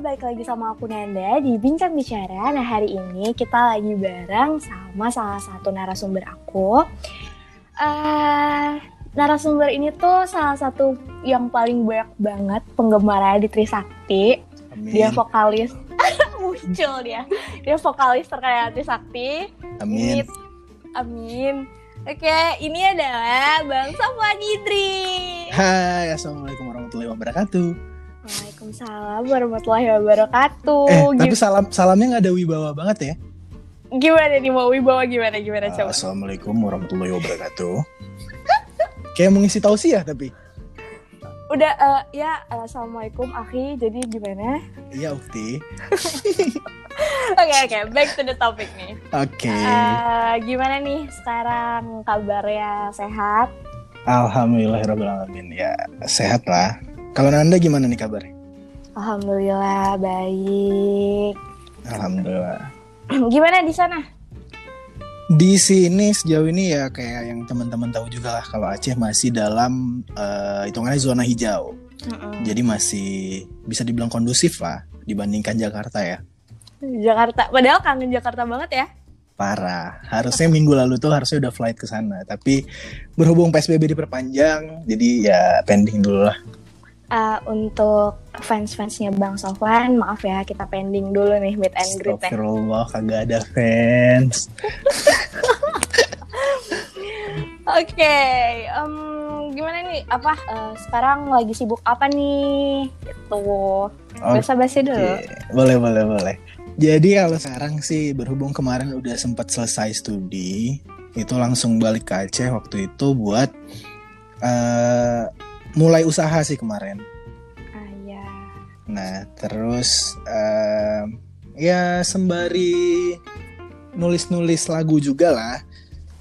balik lagi sama aku Nanda di Bincang Bicara. Nah hari ini kita lagi bareng sama salah satu narasumber aku. Uh, narasumber ini tuh salah satu yang paling banyak banget penggemarnya di Trisakti. Amin. Dia vokalis, muncul dia. Dia vokalis terkaya Trisakti. Amin. Ini- Amin. Oke, ini adalah Bang Sofwan Idri. Hai, assalamualaikum warahmatullahi wabarakatuh. Waalaikumsalam warahmatullahi wabarakatuh. Eh, tapi Gim- salam salamnya nggak ada wibawa banget ya. gimana nih mau wibawa gimana gimana coba? Assalamualaikum warahmatullahi wabarakatuh. Kayak mau ngisi tausiah tapi. Udah eh, ya assalamualaikum akhi. Jadi gimana? Iya, Ukti. Oke oke, back to the topic nih. Oke. Eh, gimana nih sekarang kabarnya sehat? Alhamdulillahirobbilalamin. Ya, sehat lah. Kalau Nanda gimana nih kabarnya? Alhamdulillah baik. Alhamdulillah. gimana di sana? Di sini sejauh ini ya kayak yang teman-teman tahu juga lah kalau Aceh masih dalam eh, hitungannya zona hijau. Mm-mm. Jadi masih bisa dibilang kondusif lah dibandingkan Jakarta ya. Jakarta. Padahal kangen Jakarta banget ya. Parah. Harusnya minggu lalu tuh harusnya udah flight ke sana, tapi berhubung PSBB diperpanjang, jadi ya pending dulu lah. Eh, untuk fans-fansnya Bang Sofwan, maaf ya kita pending dulu nih meet and greet ya. Astagfirullah, kagak ada fans. Oke, em, gimana nih? Apa eh, sekarang lagi sibuk apa nih? Itu biasa basi dulu. Boleh boleh boleh. Jadi kalau sekarang sih berhubung kemarin udah sempat selesai studi, itu langsung balik ke Aceh waktu itu buat eh, mulai usaha sih kemarin. Ah ya. Nah, terus eh, ya sembari nulis-nulis lagu juga lah.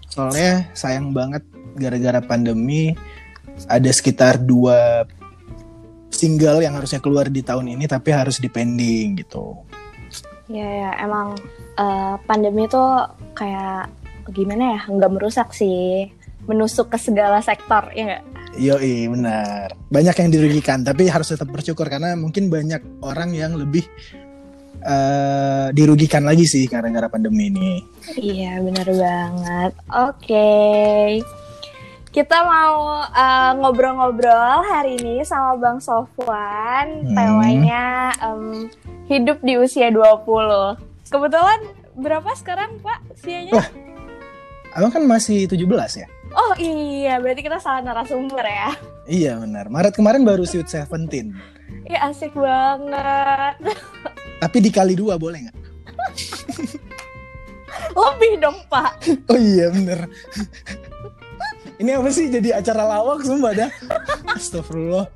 Soalnya sayang banget gara-gara pandemi ada sekitar dua single yang harusnya keluar di tahun ini tapi harus dipending gitu. Ya ya, emang eh, pandemi tuh kayak gimana ya? Nggak merusak sih, menusuk ke segala sektor, ya nggak? Yoi, benar. Banyak yang dirugikan, tapi harus tetap bersyukur karena mungkin banyak orang yang lebih eh, dirugikan lagi sih gara-gara pandemi ini. Iya, benar banget. Oke. Kita mau eh, ngobrol-ngobrol hari ini sama Bang Sofwan. Hmm. Temanya em, hidup di usia 20. Kebetulan berapa sekarang, Pak, usianya? Wah. Abang kan masih 17 ya? Oh iya, berarti kita salah narasumber ya. Iya benar. Maret kemarin baru Sweet Seventeen. Iya, asik banget. Tapi dikali dua boleh nggak? Lebih dong, Pak. Oh iya bener. Ini apa sih jadi acara lawak sumpah dah. Astagfirullah.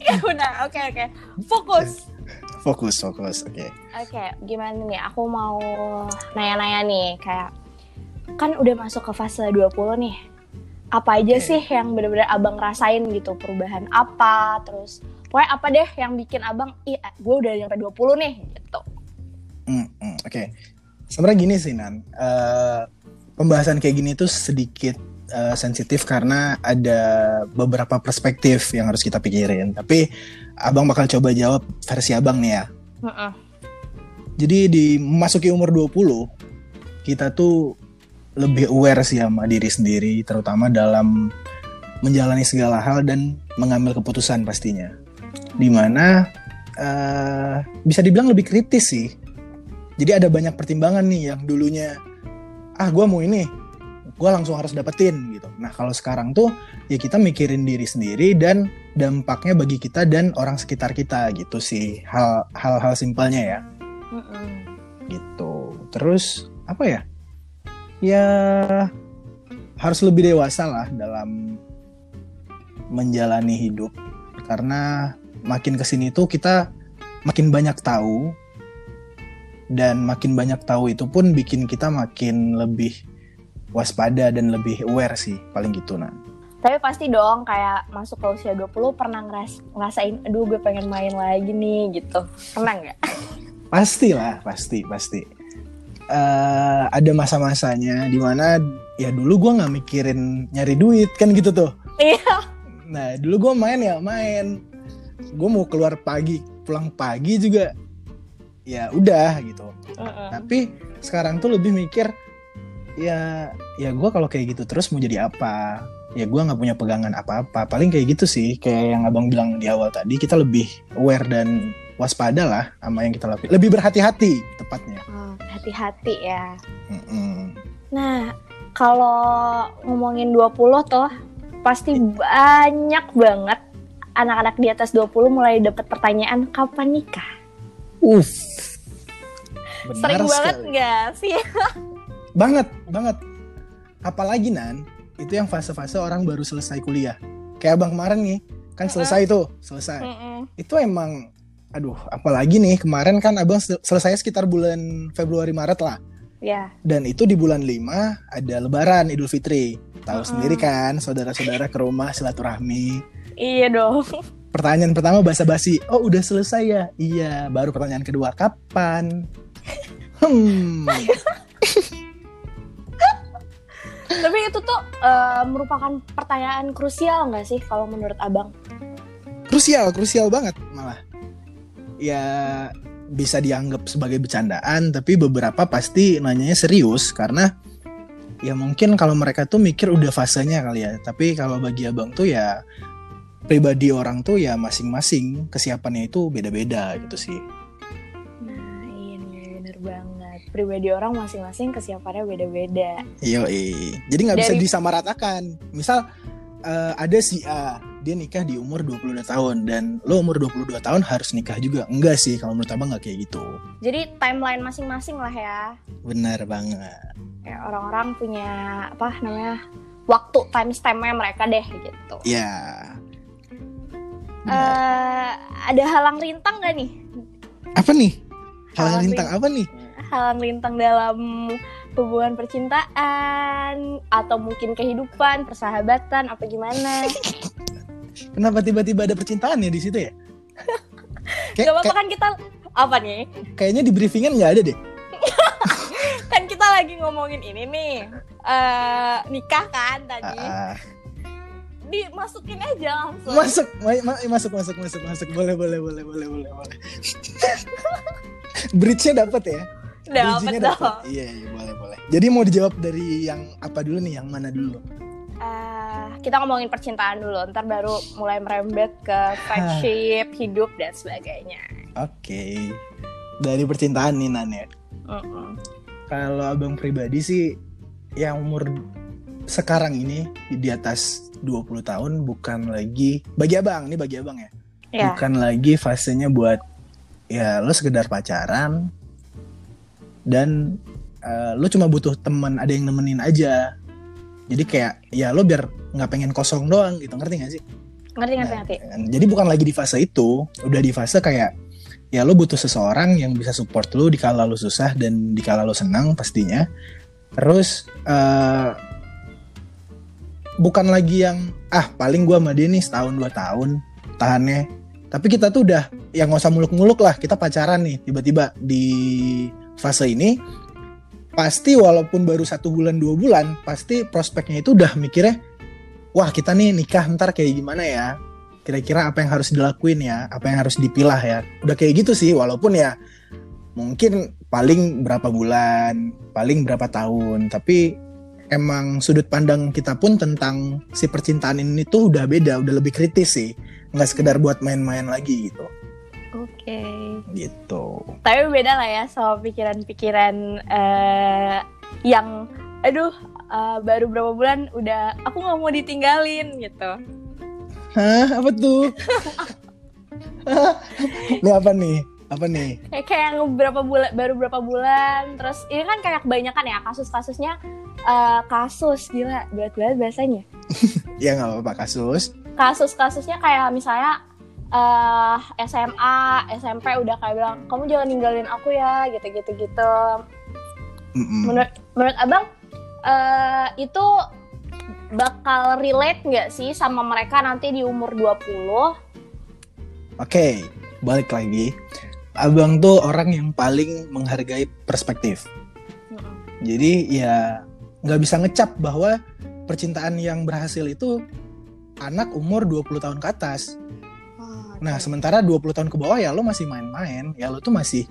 Ya udah, oke oke. Fokus. Fokus, fokus. Oke. Oke, gimana nih? Aku mau nanya-nanya nih, kayak kan udah masuk ke fase 20 nih. Apa aja Oke. sih yang bener-bener abang rasain gitu? Perubahan apa? Terus pokoknya apa deh yang bikin abang, ih gue udah nyampe 20 nih gitu. Hmm, hmm, Oke. Sebenarnya gini sih Nan. Eh, pembahasan kayak gini tuh sedikit eh, sensitif karena ada beberapa perspektif yang harus kita pikirin. Tapi abang bakal coba jawab versi abang nih ya. Heeh. Jadi di memasuki umur 20 kita tuh lebih aware sih sama diri sendiri terutama dalam menjalani segala hal dan mengambil keputusan pastinya. Di mana eh bisa dibilang lebih kritis sih. Jadi ada banyak pertimbangan nih yang dulunya ah gua mau ini, gua langsung harus dapetin gitu. Nah kalau sekarang tuh ya kita mikirin diri sendiri dan dampaknya bagi kita dan orang sekitar kita gitu sih hal hal-hal simpelnya ya Heeh. gitu. Terus apa ya? Ya harus lebih dewasa lah dalam menjalani hidup karena makin ke sini tuh kita makin banyak tahu dan makin banyak tahu itu pun bikin kita makin lebih waspada dan lebih aware sih paling gitu nah. Tapi pasti dong kayak masuk ke usia 20 pernah ngeras ngerasain aduh gue pengen main lagi nih gitu. Pernah nggak? Pasti lah, pasti, pasti. Eh, ada masa-masanya di mana ya dulu gua nggak mikirin nyari duit kan gitu tuh. Iya. Nah dulu gue main ya main. Gue mau keluar pagi pulang pagi juga ya udah gitu Mm-mm. tapi sekarang tuh lebih mikir ya ya gue kalau kayak gitu terus mau jadi apa ya gue nggak punya pegangan apa-apa paling kayak gitu sih kayak yang abang bilang di awal tadi kita lebih aware dan waspada lah sama yang kita lakukan lebih berhati-hati tepatnya Oh, hati-hati ya. Mm-mm. Nah, kalau ngomongin 20 tuh pasti banyak banget anak-anak di atas 20 mulai dapat pertanyaan kapan nikah. Uff. Benar Sering banget sekali. nggak sih? Banget, banget. Apalagi Nan, itu yang fase-fase orang baru selesai kuliah. Kayak abang kemarin nih, kan selesai tuh, selesai. Mm-mm. Itu emang, aduh, apalagi nih kemarin kan abang sel- selesai sekitar bulan Februari Maret lah. Ya, Dan itu di bulan 5 ada Lebaran Idul Fitri. Tahu Mm-mm. sendiri kan, saudara-saudara ke rumah silaturahmi. iya dong. Pertanyaan pertama basa-basi, oh udah selesai ya? Iya. Baru pertanyaan kedua, kapan? Hmm. Tapi itu tuh eh, merupakan pertanyaan krusial nggak sih kalau menurut abang? krusial krusial banget malah ya bisa dianggap sebagai bercandaan tapi beberapa pasti nanyanya serius karena ya mungkin kalau mereka tuh mikir udah fasenya kali ya tapi kalau bagi abang tuh ya pribadi orang tuh ya masing-masing kesiapannya itu beda-beda gitu sih Nah, iya bener banget. Pribadi orang masing-masing kesiapannya beda-beda. Yo, jadi nggak bisa Dari- disamaratakan. Misal eh, ada si A, dia nikah di umur 22 tahun dan lo umur 22 tahun harus nikah juga. Enggak sih, kalau menurut abang nggak kayak gitu. Jadi timeline masing-masing lah ya. Benar banget. Kayak orang-orang punya apa namanya waktu time stamp-nya mereka deh gitu. Ya. Benar. Eh, ada halang rintang gak nih? apa nih? Hal halang lintang apa nih? Halang rintang dalam hubungan percintaan atau mungkin kehidupan, persahabatan, apa gimana? Kenapa tiba-tiba ada percintaan ya di situ ya? Kayak- Gak apa-apa kan kita apa nih? kayaknya di briefingan nggak ada deh. Kan kita lagi ngomongin ini nih. eh nikah kan tadi. Ah, Dimasukin aja langsung. masuk, ma- ma- masuk, masuk, masuk, masuk. Boleh, boleh, boleh, boleh, boleh, boleh. Bridge-nya dapat ya? Dapat Bridging-nya dong. Iya, iya, boleh, boleh. Jadi mau dijawab dari yang apa dulu nih? Yang mana dulu? Eh, kita ngomongin percintaan dulu, ntar baru mulai merembet ke friendship, hidup dan sebagainya. Oke. Dari percintaan nih Nan ya. Mm-mm. Kalau abang pribadi sih yang umur sekarang ini di atas 20 tahun bukan lagi bagi abang nih bagi abang ya. Ya, Bukan lagi fasenya buat ya lo sekedar pacaran dan eh, lo cuma butuh teman ada yang nemenin aja. Jadi kayak ya lo biar nggak pengen kosong doang gitu ngerti gak sih? ngerti ngerti Nah, ngerti. Jadi bukan lagi di fase itu, udah di fase kayak ya lo butuh seseorang yang bisa support lo di kala lo susah dan di kala lo senang pastinya. Terus eh bukan lagi yang ah paling gua sama dia nih setahun dua tahun tahannya. Tapi kita tuh udah ya nggak usah muluk-muluk lah, kita pacaran nih tiba-tiba di fase ini pasti walaupun baru satu bulan dua bulan pasti prospeknya itu udah mikirnya wah kita nih nikah ntar kayak gimana ya? Kira-kira apa yang harus dilakuin ya? Apa yang harus dipilah ya? Udah kayak gitu sih walaupun ya mungkin paling berapa bulan paling berapa tahun tapi emang sudut pandang kita pun tentang si percintaan ini tuh udah beda udah lebih kritis sih. Nggak sekedar buat main-main lagi gitu Oke. gitu. Tapi beda lah ya sama pikiran-pikiran eh, yang, aduh, eh, baru berapa bulan udah aku nggak mau ditinggalin gitu. hah? Apa tuh? Ini apa nih? Apa nih? Kayak kayak yang berapa bulan, baru berapa bulan, terus ini kan kayak kebanyakan ya kasus-kasusnya eh, kasus gila berat banget bahasanya. ya nggak apa-apa kasus. Kasus-kasusnya kayak misalnya eh SMA, SMP udah kayak bilang kamu jangan ninggalin aku ya gitu-gitu gitu. Mm-mm. Menurut menurut abang eh itu bakal relate nggak sih sama mereka nanti di umur 20? Oke, balik lagi. Abang tuh orang yang paling menghargai perspektif. Jadi ya nggak bisa ngecap bahwa percintaan yang berhasil itu anak umur 20 tahun ke atas. Nah, sementara 20 tahun ke bawah ya lo masih main-main, ya lo tuh masih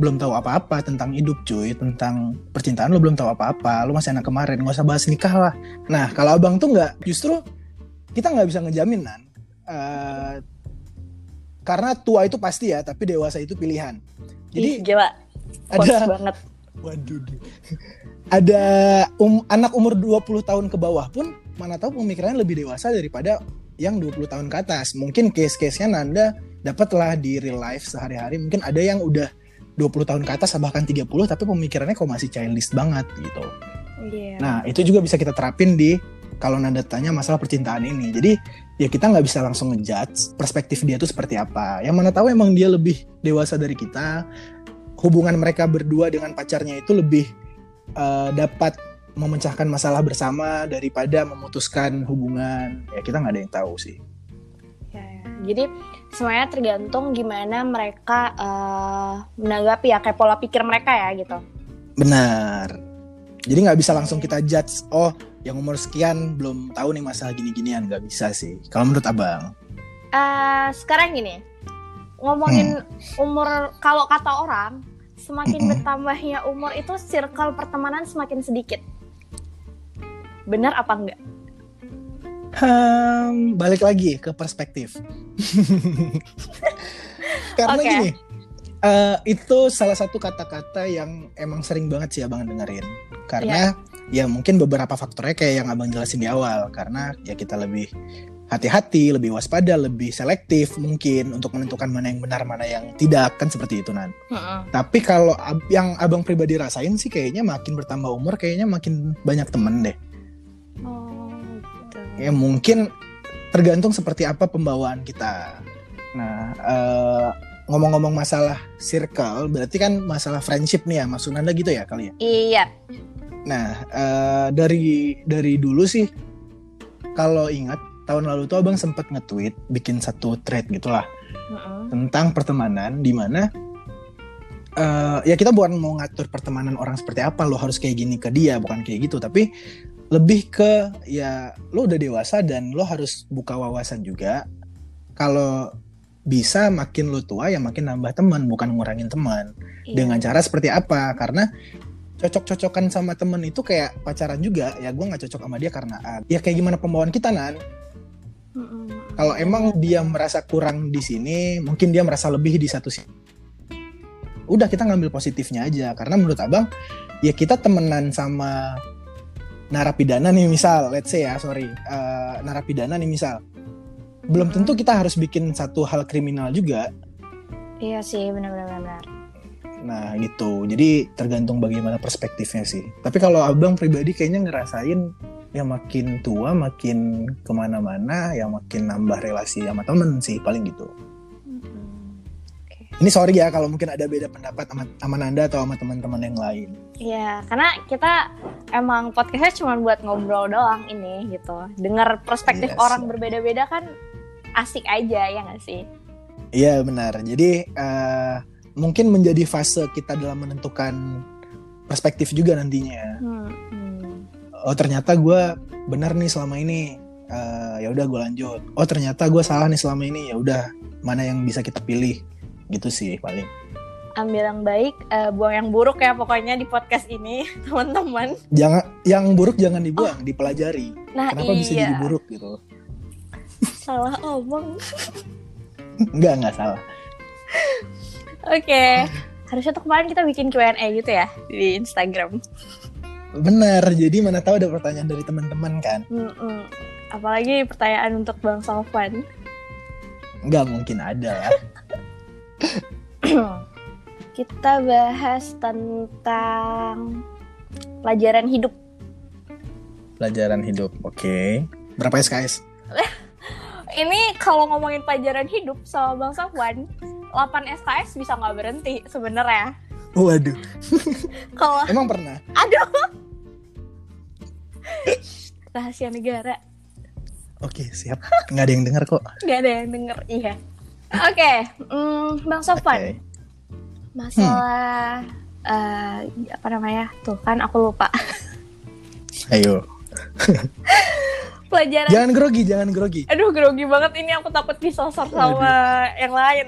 belum tahu apa-apa tentang hidup cuy, tentang percintaan lo belum tahu apa-apa, lo masih anak kemarin, nggak usah bahas nikah lah. Nah, kalau abang tuh nggak, justru kita nggak bisa ngejamin nan, uh, karena tua itu pasti ya, tapi dewasa itu pilihan. Jadi Ih, gila, ada banget. Waduh, ada um, anak umur 20 tahun ke bawah pun mana tahu pemikirannya lebih dewasa daripada yang 20 tahun ke atas. Mungkin case-case-nya Nanda dapatlah di real life sehari-hari. Mungkin ada yang udah 20 tahun ke atas bahkan 30 tapi pemikirannya kok masih childish banget gitu. Yeah. Nah, itu juga bisa kita terapin di kalau Nanda tanya masalah percintaan ini. Jadi ya kita nggak bisa langsung ngejudge perspektif dia tuh seperti apa. Yang mana tahu emang dia lebih dewasa dari kita. Hubungan mereka berdua dengan pacarnya itu lebih uh, dapat memecahkan masalah bersama daripada memutuskan hubungan. Ya kita nggak ada yang tahu sih. Ya, ya. jadi semuanya tergantung gimana mereka uh, menanggapi ya kayak pola pikir mereka ya gitu. Benar. Jadi nggak bisa langsung kita judge oh yang umur sekian belum tahu nih masalah gini-ginian. Nggak bisa sih. Kalau menurut abang? Uh, sekarang gini ngomongin hmm. umur kalau kata orang semakin mm -hmm. bertambahnya umur itu circle pertemanan semakin sedikit benar apa enggak? Hmm, balik lagi ke perspektif. Karena okay. gini, uh, itu salah satu kata-kata yang emang sering banget sih abang dengerin. Karena yeah. ya mungkin beberapa faktornya kayak yang abang jelasin di awal. Karena ya kita lebih hati-hati, lebih waspada, lebih selektif mungkin untuk menentukan mana yang benar, mana yang tidak kan seperti itu nan. Uh-uh. Tapi kalau ab- yang abang pribadi rasain sih kayaknya makin bertambah umur, kayaknya makin banyak temen deh ya mungkin tergantung seperti apa pembawaan kita. Nah uh, ngomong-ngomong masalah circle berarti kan masalah friendship nih ya Mas Sunanda gitu ya kali ya? Iya. Nah uh, dari dari dulu sih kalau ingat tahun lalu tuh abang sempat nge-tweet bikin satu thread gitulah uh-uh. tentang pertemanan di mana uh, ya kita bukan mau ngatur pertemanan orang seperti apa lo harus kayak gini ke dia bukan kayak gitu. Tapi lebih ke ya lo udah dewasa dan lo harus buka wawasan juga. Kalau bisa makin lo tua ya makin nambah teman bukan ngurangin teman. Iya. dengan cara seperti apa? Karena cocok-cocokan sama temen itu kayak pacaran juga. Ya gue nggak cocok sama dia karena ya kayak gimana pembawaan kita nan? Kalau emang dia merasa kurang di sini mungkin dia merasa lebih di satu sisi udah kita ngambil positifnya aja. Karena menurut abang ya kita temenan sama narapidana nih misal, let's say ya, sorry, uh, narapidana nih misal, belum tentu kita harus bikin satu hal kriminal juga. Iya sih, benar-benar. Nah gitu, jadi tergantung bagaimana perspektifnya sih. Tapi kalau abang pribadi kayaknya ngerasain ya makin tua makin ke mana-mana ya makin nambah relasi sama temen sih paling gitu. Ini sorry ya kalau mungkin ada beda pendapat sama, sama Nanda atau sama teman-teman yang lain. Iya, karena kita emang podcastnya cuma buat ngobrol doang ini gitu. Dengar perspektif yes. Iya orang berbeda-beda kan asik aja ya nggak sih? Iya benar. Jadi uh, mungkin menjadi fase kita dalam menentukan perspektif juga nantinya. Hmm, hmm. Oh ternyata gue benar nih selama ini. Uh, ya udah gue lanjut. Oh ternyata gue salah nih selama ini. Ya udah mana yang bisa kita pilih gitu sih paling. Ambil yang baik uh, buang yang buruk ya pokoknya di podcast ini teman-teman. Jangan yang buruk jangan dibuang oh. dipelajari. Nah, kenapa iya. bisa jadi buruk gitu? Salah omong. Enggak enggak salah. Oke okay. harusnya tuh kemarin kita bikin Q&A gitu ya di Instagram. Benar jadi mana tahu ada pertanyaan dari teman-teman kan? Mm -mm. apalagi pertanyaan untuk Bang Sofan. Nggak mungkin ada ya kita bahas tentang pelajaran hidup. Pelajaran hidup, oke. Okay. Berapa SKS? Ini kalau ngomongin pelajaran hidup sama Bang Safwan, 8 SKS bisa nggak berhenti sebenarnya. Waduh. kalau emang pernah? Aduh. Rahasia negara. Oke, siap. Nggak ada yang dengar kok. Nggak ada yang dengar, iya. Oke, okay. mm, Bang Sofan. Okay. Masalah hmm. uh, apa namanya? Tuh kan aku lupa. Ayo. pelajaran Jangan grogi, jangan grogi. aduh grogi banget ini aku takut disosor sama yang lain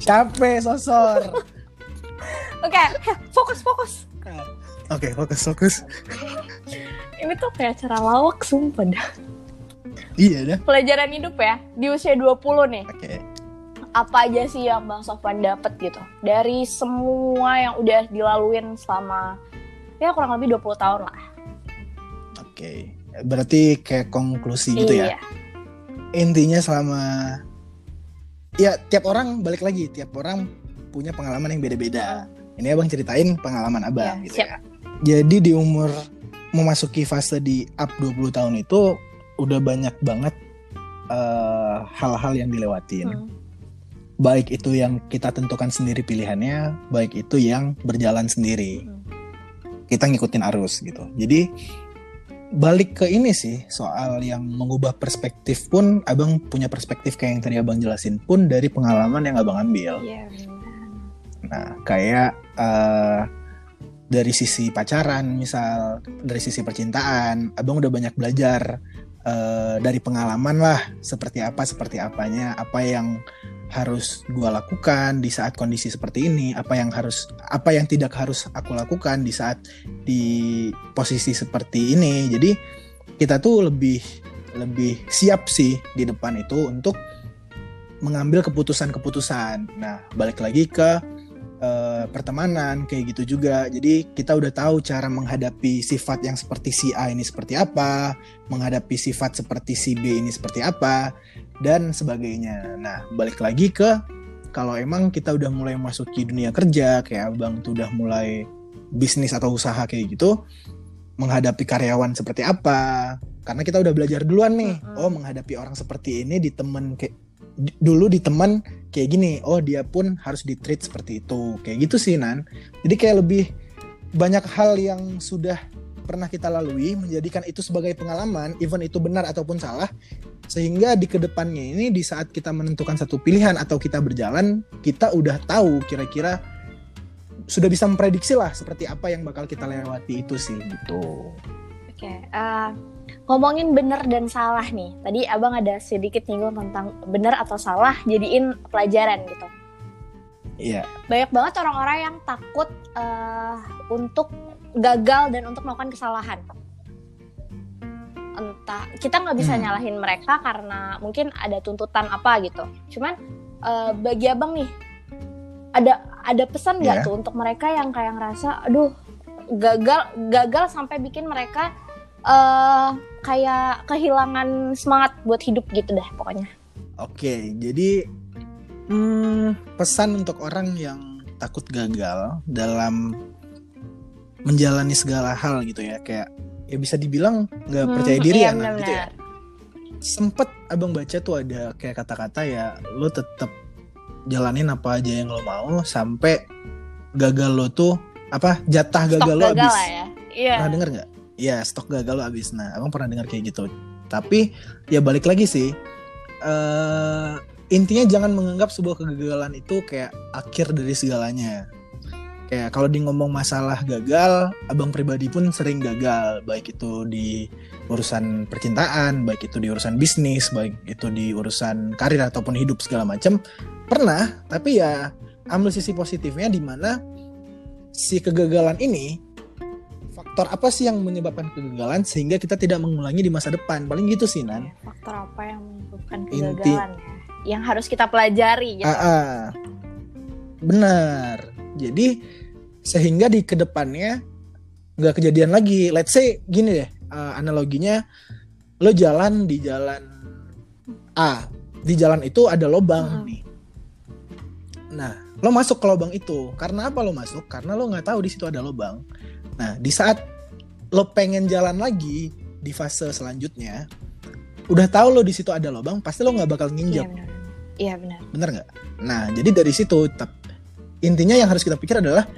Capek sosor. oke heh, fokus fokus Oke, fokus fokus. ini tuh kayak acara lawak sumpah dah Iya dah. pelajaran hidup ya di usia 20 nih Oke. apa aja sih yang Bang Sofwan dapet gitu dari semua yang udah dilaluin selama ya kurang lebih 20 tahun lah Oke. Berarti kayak konklusi gitu ya. iya Intinya selama ya tiap orang balik lagi, tiap orang punya pengalaman yang beda-beda. Ini abang ceritain pengalaman abang Iya, gitu siap. ya. Jadi di umur memasuki fase di up 20 tahun itu udah banyak banget eh, hal-hal yang dilewatin. Hmm. Baik itu yang kita tentukan sendiri pilihannya, baik itu yang berjalan sendiri. Hmm. Kita ngikutin arus gitu. Jadi balik ke ini sih soal yang mengubah perspektif pun abang punya perspektif kayak yang tadi abang jelasin pun dari pengalaman yang abang ambil. Iya, benar. Nah, kayak eh, dari sisi pacaran, misal dari sisi percintaan, abang udah banyak belajar eh, dari pengalaman lah, seperti apa, seperti apanya, apa yang harus gua lakukan di saat kondisi seperti ini, apa yang harus, apa yang tidak harus aku lakukan di saat di posisi seperti ini. Jadi kita tuh lebih lebih siap sih di depan itu untuk mengambil keputusan-keputusan. Nah, balik lagi ke eh, pertemanan kayak gitu juga. Jadi kita udah tahu cara menghadapi sifat yang seperti si A ini seperti apa, menghadapi sifat seperti si B ini seperti apa dan sebagainya. Nah, balik lagi ke kalau emang kita udah mulai masuki dunia kerja kayak Abang tuh udah mulai bisnis atau usaha kayak gitu, menghadapi karyawan seperti apa? Karena kita udah belajar duluan nih. Oh, menghadapi orang seperti ini di temen kayak dulu di teman kayak gini oh dia pun harus di treat seperti itu. Kayak gitu sih nan. Jadi kayak lebih banyak hal yang sudah pernah kita lalui menjadikan itu sebagai pengalaman even itu benar ataupun salah sehingga di ke depannya ini di saat kita menentukan satu pilihan atau kita berjalan kita udah tahu kira-kira sudah bisa memprediksi lah seperti apa yang bakal kita lewati itu sih gitu. Oke, eh, ngomongin benar dan salah nih. Tadi abang ada sedikit nyinggung tentang benar atau salah, jadiin pelajaran gitu. iya Banyak banget orang-orang yang takut eh, untuk gagal dan untuk melakukan kesalahan. Entah kita nggak bisa Hmm. nyalahin mereka karena mungkin ada tuntutan apa gitu. Cuman eh, bagi abang nih, ada ada pesan nggak Iya. tuh untuk mereka yang kayak ngerasa, aduh gagal gagal sampai bikin mereka eh kayak kehilangan semangat buat hidup gitu dah pokoknya. Oke, jadi hmm, pesan untuk orang yang takut gagal dalam menjalani segala hal gitu ya, kayak ya bisa dibilang nggak Hmm, percaya diri iya, ya, Nan, gitu ya. Sempet abang baca tuh ada kayak kata-kata ya, lo tetap jalanin apa aja yang lo mau sampai gagal lo tuh apa jatah Stok gagal lo gagal habis. ya. Iya. Pernah denger nggak? Iya, stok gagal lo habis. Nah, abang pernah dengar kayak gitu. Tapi ya balik lagi sih. eh intinya jangan menganggap sebuah kegagalan itu kayak akhir dari segalanya. Kayak kalau di ngomong masalah gagal, abang pribadi pun sering gagal, baik itu di urusan percintaan, baik itu di urusan bisnis, baik itu di urusan karir ataupun hidup segala macam. Pernah, tapi ya ambil sisi positifnya di mana si kegagalan ini faktor apa sih yang menyebabkan kegagalan sehingga kita tidak mengulangi di masa depan? Paling gitu sih nan. Faktor apa yang menyebabkan Inti- kegagalan ya? Yang harus kita pelajari gitu. Ah, ah. benar. Jadi sehingga di ke depannya nggak kejadian lagi. Let's say gini deh eh, analoginya lo jalan di jalan A. Di jalan itu ada lubang Hmm. nih. Nah lo masuk ke lubang itu. Karena apa lo masuk? Karena lo nggak tahu di situ ada lubang nah di saat lo pengen jalan lagi di fase selanjutnya udah tahu lo di situ ada lubang pasti lo nggak bakal Iya nginjak benar. Iya benar. bener nggak? Nah, jadi dari situ intinya yang harus kita pikir adalah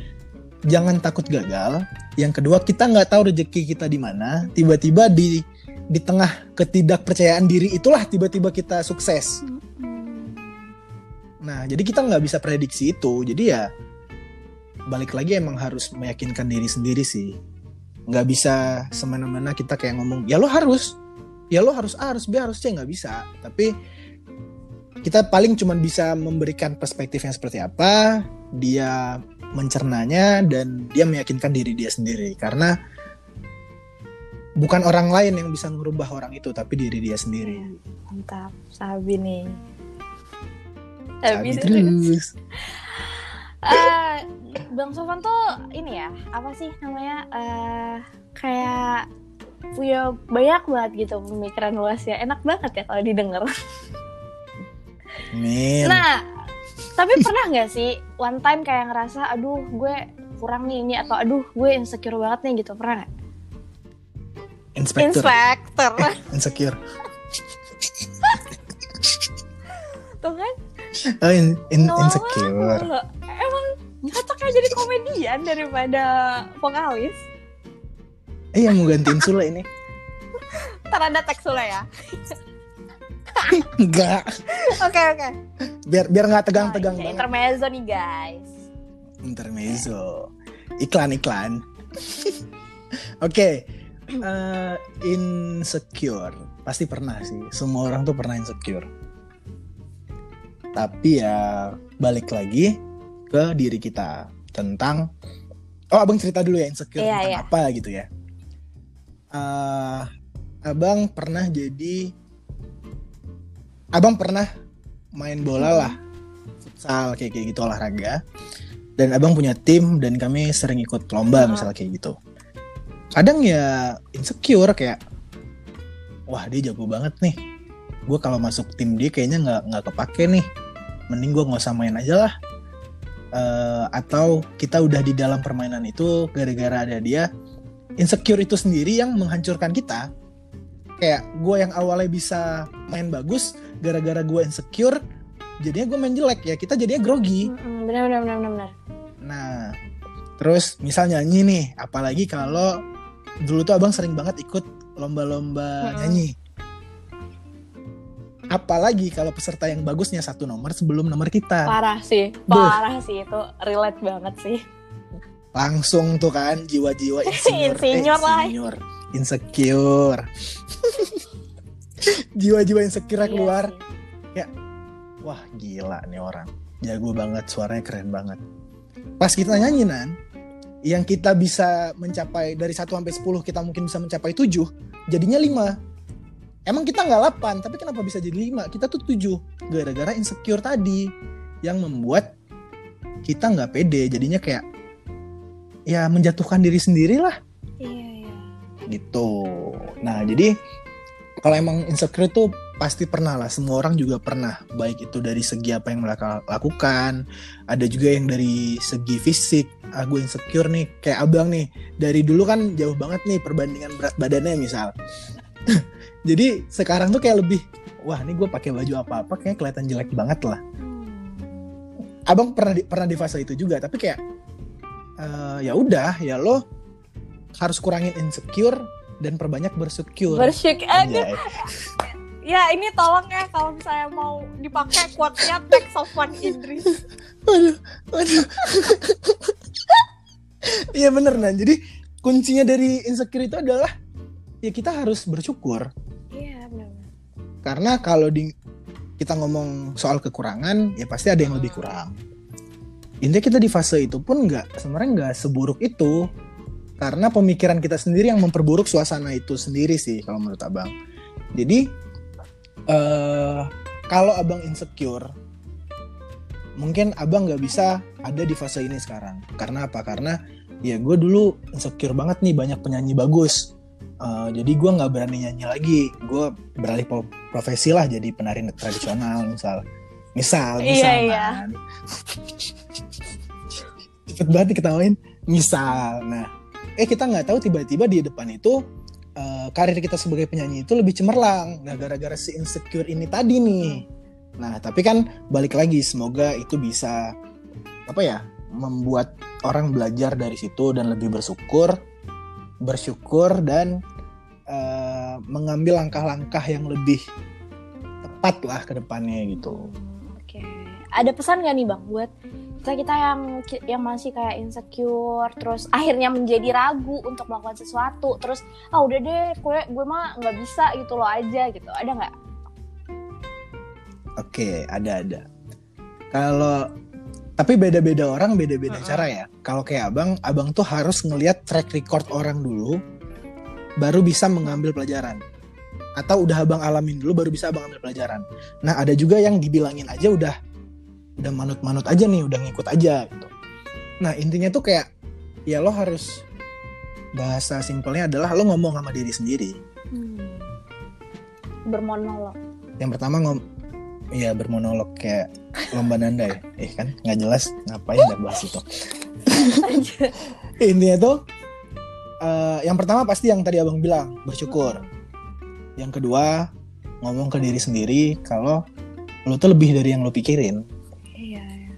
jangan takut gagal. Yang kedua, kita nggak tahu rezeki kita di mana. Tiba-tiba di di tengah ketidakpercayaan diri itulah tiba-tiba kita sukses. Nah, jadi kita nggak bisa prediksi itu. Jadi ya balik lagi emang harus meyakinkan diri sendiri sih. Nggak bisa semena-mena kita kayak ngomong, ya lo harus, ya lo harus A harus B harus C. Nggak bisa. Tapi kita paling cuma bisa memberikan perspektifnya seperti apa dia mencernanya dan dia meyakinkan diri dia sendiri. Karena bukan orang lain yang bisa merubah orang itu tapi diri dia sendiri. Mantap, Sabi nih. Sabi terus Eh, Bang Sofan tuh ini ya, apa sih namanya? eh kayak punya banyak banget gitu pemikiran luas ya. Enak banget ya kalau didengar. Nah, tapi pernah nggak sih one time kayak ngerasa, aduh gue kurang nih ini atau aduh gue insecure banget nih gitu pernah nggak? inspektur Inspektor, insecure tuh kan? oh, in, in- insecure. Cocoknya jadi komedian daripada vokalis. eh yang mau gantiin Sule ini? Ntar ada teks Sule ya. enggak. Oke oke. biar biar nggak tegang-tegang Oh, iya, Intermezzo nih guys. intermezzo. Iklan iklan oke. Eh, insecure. Pasti pernah sih. Semua orang tuh pernah insecure. Tapi ya balik lagi ke diri kita tentang oh abang cerita dulu ya insecure Iya, tentang iya. apa gitu ya. Eh, abang pernah jadi abang pernah main bola lah futsal kayak kayak gitu olahraga. Dan abang punya tim dan kami sering ikut lomba Hmm. misalnya kayak gitu. Kadang ya insecure kayak wah dia jago banget nih. Gue kalau masuk tim dia kayaknya nggak nggak kepake nih. Mending gue nggak usah main aja lah Eh, atau kita udah di dalam permainan itu gara-gara ada dia insecure itu sendiri yang menghancurkan kita kayak gue yang awalnya bisa main bagus gara-gara gue insecure jadinya gue main jelek ya kita jadinya grogi Benar benar benar benar. Nah, terus misal nyanyi nih, apalagi kalau dulu tuh abang sering banget ikut lomba-lomba Mm-mm. nyanyi. Apalagi kalau peserta yang bagusnya satu nomor sebelum nomor kita. Parah sih, Duh. parah sih itu relate banget sih. Langsung tuh kan jiwa-jiwa insinyur. Insinyur lah. insinyur. Insecure. jiwa-jiwa insecure Iya keluar. sih. Wah gila nih orang. Jago banget, suaranya keren banget. Pas kita nyanyi Nan, yang kita bisa mencapai dari 1 sampai 10 kita mungkin bisa mencapai 7, jadinya 5. Emang kita nggak 8, tapi kenapa bisa jadi 5? Kita tuh 7. Gara-gara insecure tadi yang membuat kita nggak pede, jadinya kayak ya menjatuhkan diri sendiri lah Iya iya. gitu. Nah, jadi kalau emang insecure tuh pasti pernah lah. Semua orang juga pernah. Baik itu dari segi apa yang mereka lakukan. Ada juga yang dari segi fisik. Ah, gue insecure nih. Kayak abang nih. Dari dulu kan jauh banget nih perbandingan berat badannya misal. Jadi sekarang tuh kayak lebih, wah ini gue pakai baju apa-apa kayak kelihatan jelek banget lah. Hmm. Abang pernah di, pernah di fase itu juga. Tapi kayak, eh, ya udah, ya lo harus kurangin insecure dan perbanyak bersyukur. Bersyukur. Aduh, Anjay. ya ini tolong ya kalau misalnya mau dipakai quote-nya tag Sofwan Idris. Waduh, waduh. Iya bener Nan. Jadi kuncinya dari insecure itu adalah ya kita harus bersyukur. Iya benar. Karena kalau di kita ngomong soal kekurangan, ya pasti ada yang lebih kurang. Intinya kita di fase itu pun nggak sebenarnya nggak seburuk itu. Karena pemikiran kita sendiri yang memperburuk suasana itu sendiri sih kalau menurut abang. Jadi eh kalau abang insecure, mungkin abang nggak bisa ada di fase ini sekarang. Karena apa? Karena ya gue dulu insecure banget nih banyak penyanyi bagus. Eh, jadi gue nggak berani nyanyi lagi. Gue beralih profesi lah jadi penari tradisional misal. Misal, Iya, misal. iya. Nan. Cepet banget diketawain. Misal, nah, eh kita nggak tahu tiba-tiba di depan itu eh, karir kita sebagai penyanyi itu lebih cemerlang. Nah, gara-gara si insecure ini tadi nih. Nah, tapi kan balik lagi, semoga itu bisa apa ya, membuat orang belajar dari situ dan lebih bersyukur, bersyukur dan eh, mengambil langkah-langkah yang lebih tepat lah ke depannya gitu. Oke. Ada pesan gak nih bang buat kita kita yang yang masih kayak insecure terus akhirnya menjadi ragu untuk melakukan sesuatu terus ah udah deh gue gue mah nggak bisa gitu loh aja gitu ada nggak Oke, ada ada. Kalau tapi beda-beda orang beda-beda Mm-mm. cara ya. Kalau kayak abang, abang tuh harus ngelihat track record orang dulu, baru bisa mengambil pelajaran. Atau udah abang alamin dulu, baru bisa abang ambil pelajaran. Nah ada juga yang dibilangin aja udah, udah manut-manut aja nih, udah ngikut aja gitu. Nah intinya tuh kayak, ya lo harus bahasa simpelnya adalah lo ngomong sama diri sendiri. hmm. bermonolog Yang pertama ngom, Iya bermonolog kayak lomba nanda ya. Eh kan nggak jelas ngapain udah bahas itu. Intinya tuh eh, yang pertama pasti yang tadi abang bilang bersyukur. Yang kedua ngomong ke diri sendiri kalau lo tuh lebih dari yang lo pikirin. iya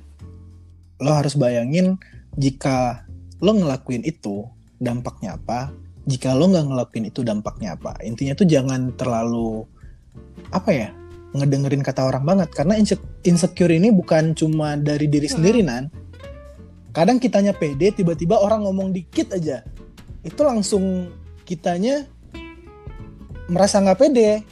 Lo harus bayangin jika lo ngelakuin itu dampaknya apa. Jika lo nggak ngelakuin itu dampaknya apa. Intinya tuh jangan terlalu apa ya ngedengerin kata orang banget. Karena inse- insecure ini bukan cuma dari diri Hmm. sendiri nan. Kadang kitanya pede tiba-tiba orang ngomong dikit aja. Itu langsung kitanya merasa nggak pede.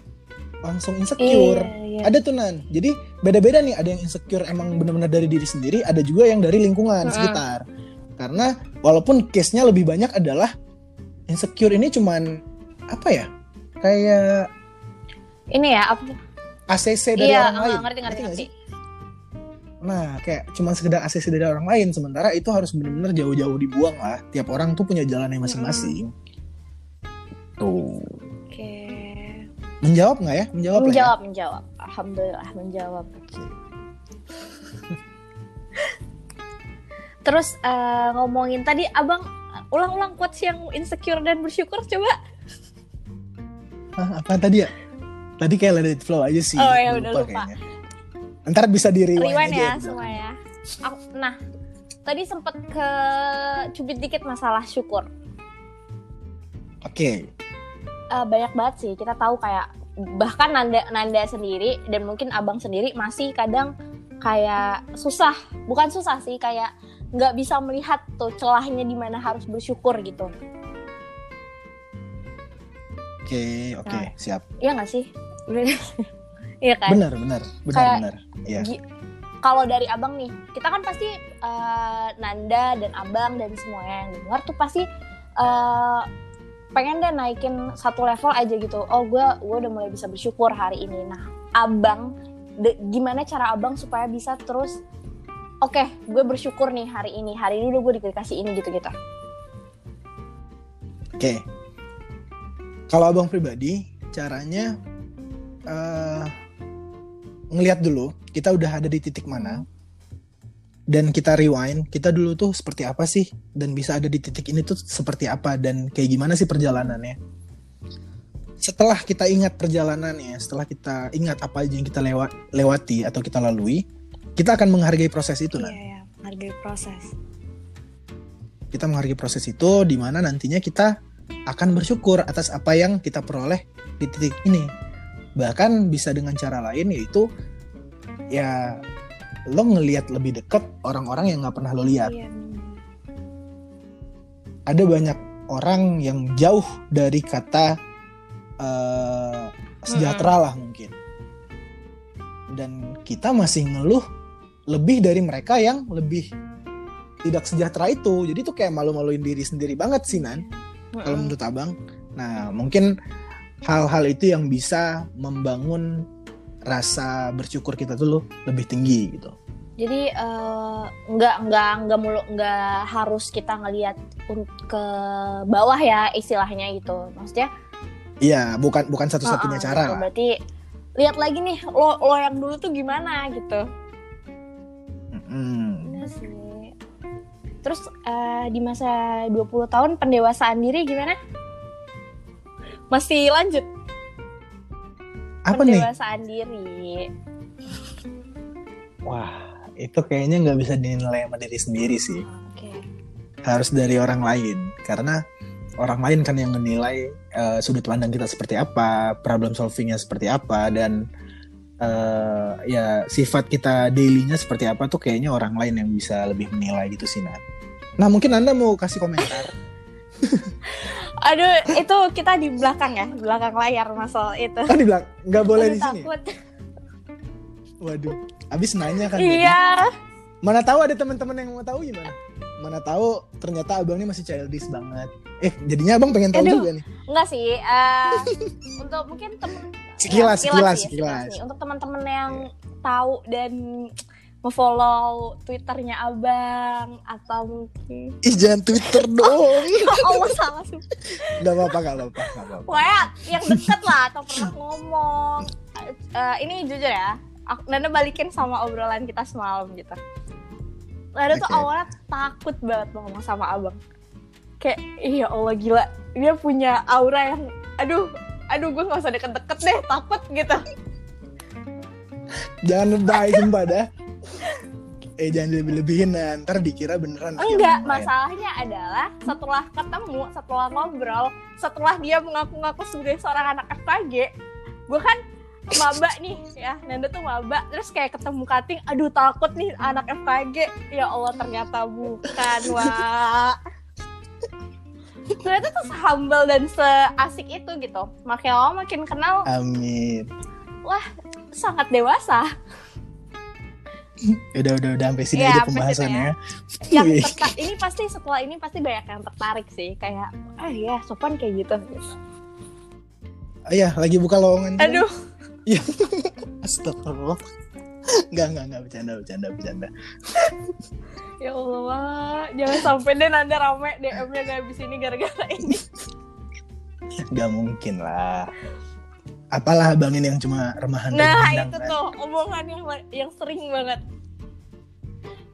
Langsung insecure. Iya, iya. ada tuh nan. Jadi beda-beda nih. Ada yang insecure emang benar-benar dari diri sendiri ada juga yang dari lingkungan Mm-mm. sekitar. Karena walaupun case-nya lebih banyak adalah insecure ini cuman apa ya kayak ini ya apa ACC dari iya orang eh, lain ngerti ngerti nggak ngerti sih? Nah, kayak cuman sekedar ACC dari orang lain, sementara itu harus benar-benar jauh-jauh dibuang lah. Tiap orang tuh punya jalannya masing-masing. Tuh. oke Menjawab nggak ya? Menjawab, lah ya? menjawab menjawab alhamdulillah menjawab terus eh, ngomongin tadi abang ulang-ulang quotes yang insecure dan bersyukur coba Hah, apa tadi ya? Tadi kayak let it flow aja sih. Oh, ya udah lupa. kayaknya. Ntar bisa di rewind, rewind aja ya semua ya Aku- nah tadi sempet ke cubit dikit masalah syukur Oke. Eh, banyak banget sih kita tahu kayak bahkan Nanda Nanda sendiri dan mungkin abang sendiri masih kadang kayak susah bukan susah sih kayak nggak bisa melihat tuh celahnya di mana harus bersyukur gitu Oke, oke, Nah. siap. Iya nggak sih iya kan Benar, benar. Benar, Kayak- benar. Iya. Kalau dari abang nih kita kan pasti eh, Nanda dan abang dan semuanya yang dengar tuh pasti eh, pengen deh naikin satu level aja gitu oh gue gue udah mulai bisa bersyukur hari ini nah abang de- gimana cara abang supaya bisa terus oke gue bersyukur nih hari ini hari ini udah gue dikasih ini gitu gitu Oke. Kalau abang pribadi, caranya eh ngelihat dulu kita udah ada di titik mana, dan kita rewind, kita dulu tuh seperti apa sih, dan bisa ada di titik ini tuh seperti apa dan kayak gimana sih perjalanannya. Setelah kita ingat perjalanannya, setelah kita ingat apa aja yang kita lewat lewati atau kita lalui, kita akan menghargai proses itu iya Nan. ya hargai proses kita menghargai proses itu di mana nantinya kita akan bersyukur atas apa yang kita peroleh di titik ini. Bahkan bisa dengan cara lain yaitu ya lo ngelihat lebih deket orang-orang yang nggak pernah lo lihat. iya Ada banyak orang yang jauh dari kata eh, sejahtera lah mungkin. Dan kita masih ngeluh lebih dari mereka yang lebih tidak sejahtera itu. Jadi tuh kayak malu-maluin diri sendiri banget sih Nan. kalau menurut abang. Nah, mungkin hal-hal itu yang bisa membangun rasa bersyukur kita tuh lebih tinggi gitu. Jadi eh, nggak nggak nggak mulu nggak harus kita ngelihat ke bawah ya istilahnya gitu. Maksudnya Iya, bukan bukan satu-satunya uh-uh, cara gitu. lah. Berarti lihat lagi nih lo lo yang dulu tuh gimana gitu. Bener sih. Terus eh, di masa 20 tahun pendewasaan diri gimana? Masih lanjut Apa nih? pendewasaan diri. Wah, itu kayaknya nggak bisa dinilai sama diri sendiri sih. Oke. Harus dari orang lain, karena orang lain kan yang menilai eh, sudut pandang kita seperti apa, problem solvingnya seperti apa, dan eh, ya sifat kita dailynya seperti apa tuh kayaknya orang lain yang bisa lebih menilai gitu sih. Nah mungkin anda mau kasih komentar Aduh, itu kita di belakang ya, di belakang layar masalah itu. kan dibilang nggak boleh Aduh, di sini. ya? takut. Waduh, abis nanya kan. jadi. Iya. Mana tahu ada teman-teman yang mau tahu gimana? Mana tahu ternyata abang ini masih childish banget. Eh jadinya abang pengen tahu Aduh. juga nih. Enggak sih. eh, untuk mungkin temen Sekilas, ya, sekilas, sih, sekilas. nih. Untuk teman-teman yang tahu dan nge-follow Twitternya Abang atau mungkin Ih jangan Twitter dong. Allah salah sih. Gak apa-apa, gak apa-apa. Pokoknya yang deket lah atau pernah ngomong. Eh, ini jujur ya, aku, Nanda balikin sama obrolan kita semalam gitu. Nanda tuh Oke. awalnya takut banget ngomong sama abang. Kayak, iya Allah gila, dia punya aura yang, aduh, aduh gue gak usah deket-deket deh, takut gitu. Jangan lebay sumpah dah. Eh jangan lebih-lebihin nah, ntar dikira beneran. Enggak, masalahnya adalah setelah ketemu, setelah ngobrol, setelah dia mengaku-ngaku sebagai seorang anak FKG, gue kan maba nih ya, Nanda tuh maba, terus kayak ketemu kating, aduh takut nih anak FKG, ya Allah ternyata bukan, wah. Ternyata tuh sehumble dan seasik itu gitu. Makin lama makin kenal, Amin. sangat dewasa. Udah udah udah sampai sini Iya, aja pembahasannya. Yang Wih. terta- ini pasti setelah ini pasti banyak yang tertarik sih, kayak, ah ya sopan kayak gitu. Oh iya, lagi buka lowongan. Aduh. Astagfirullah. Enggak, enggak, enggak bercanda, bercanda, bercanda. Ya Allah, jangan sampai deh Nanda rame DM-nya gak habis ini gara-gara ini. Enggak mungkin lah. Apalah abangin yang cuma remahan Nah, rengginang, itu kan? tuh omongan yang yang sering banget.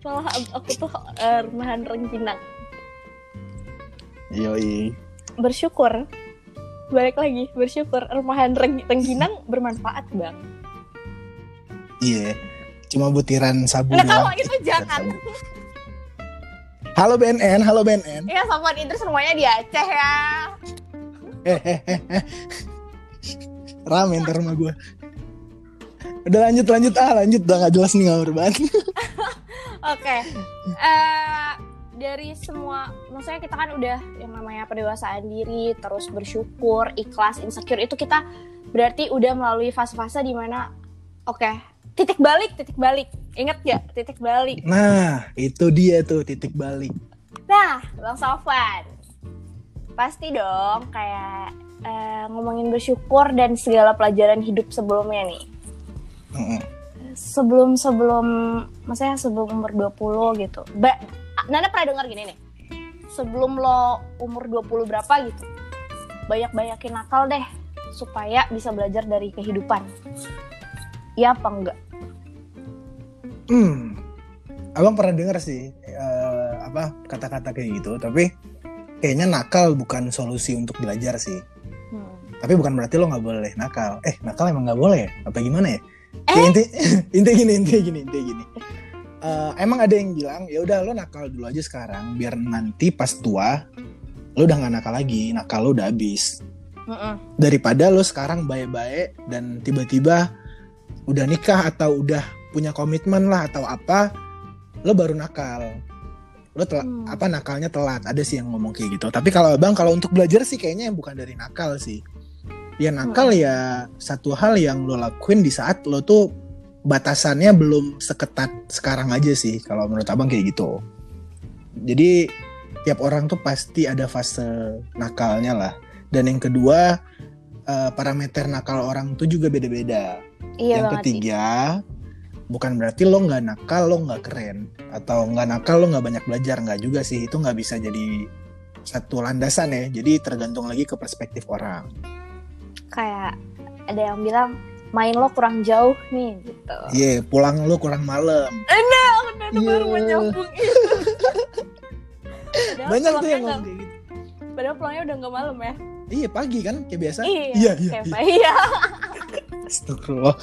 Malah aku tuh eh, rumahan rengginang. Yoi. Bersyukur. Balik lagi, bersyukur rumahan reng- rengginang bermanfaat, Bang. Iya. Cuma butiran sabu Nah, kalau itu jangan. Halo BNN, halo BNN. Ya, Sofwan Idris semuanya di Aceh ya. Rame ntar rumah gue. Udah lanjut lanjut ah lanjut udah gak jelas nih ngawur banget. Oke. Eh dari semua, maksudnya kita kan udah yang namanya pendewasaan diri, terus bersyukur, ikhlas, insecure itu kita berarti udah melalui fase-fase di mana oke, titik balik, titik balik. Ingat gak titik balik? Nah itu dia tuh titik balik. Nah, Bang Sofwan. Pasti dong kayak eh, ngomongin bersyukur dan segala pelajaran hidup sebelumnya nih. Sebelum sebelum maksudnya sebelum umur 20 gitu. Ba Nanda pernah dengar gini nih. Sebelum lo umur 20 berapa gitu. Banyak-banyakin nakal deh supaya bisa belajar dari kehidupan. Iya apa enggak? Hmm. Abang pernah denger sih eh, apa kata-kata kayak gitu, tapi kayaknya nakal bukan solusi untuk belajar sih. Tapi bukan berarti lo nggak boleh nakal. Eh nakal emang nggak boleh ya? Apa gimana ya? Eh? Kayak inti inti gini inti gini inti gini. Eh, emang ada yang bilang ya udah lo nakal dulu aja sekarang biar nanti pas tua lo udah nggak nakal lagi, nakal lo udah habis. Mm-mm. Daripada lo sekarang baik-baik dan tiba-tiba udah nikah atau udah punya komitmen lah atau apa, lo baru nakal. Lo Hmm. apa nakalnya telat. Ada sih yang ngomong kayak gitu. Tapi kalau abang kalau untuk belajar sih kayaknya yang bukan dari nakal sih. Ya nakal ya satu hal yang lo lakuin di saat lo tuh batasannya belum seketat sekarang aja sih kalau menurut abang kayak gitu. Jadi tiap orang tuh pasti ada fase nakalnya lah. Dan yang kedua eh, parameter nakal orang tuh juga beda-beda Iya yang banget sih. ketiga bukan berarti lo nggak nakal lo nggak keren atau nggak nakal lo nggak banyak belajar nggak juga sih itu nggak bisa jadi satu landasan ya jadi tergantung lagi ke perspektif orang Kayak ada yang bilang main lo kurang jauh nih gitu. iya pulang lo kurang malam Enak, udah Iya. baru menyambung itu. Banyak tuh yang ngomong gitu Padahal pulangnya udah nggak malam ya. iya pagi kan kayak biasa Iya, iya iya, kayak iya. Iya. Astagfirullah.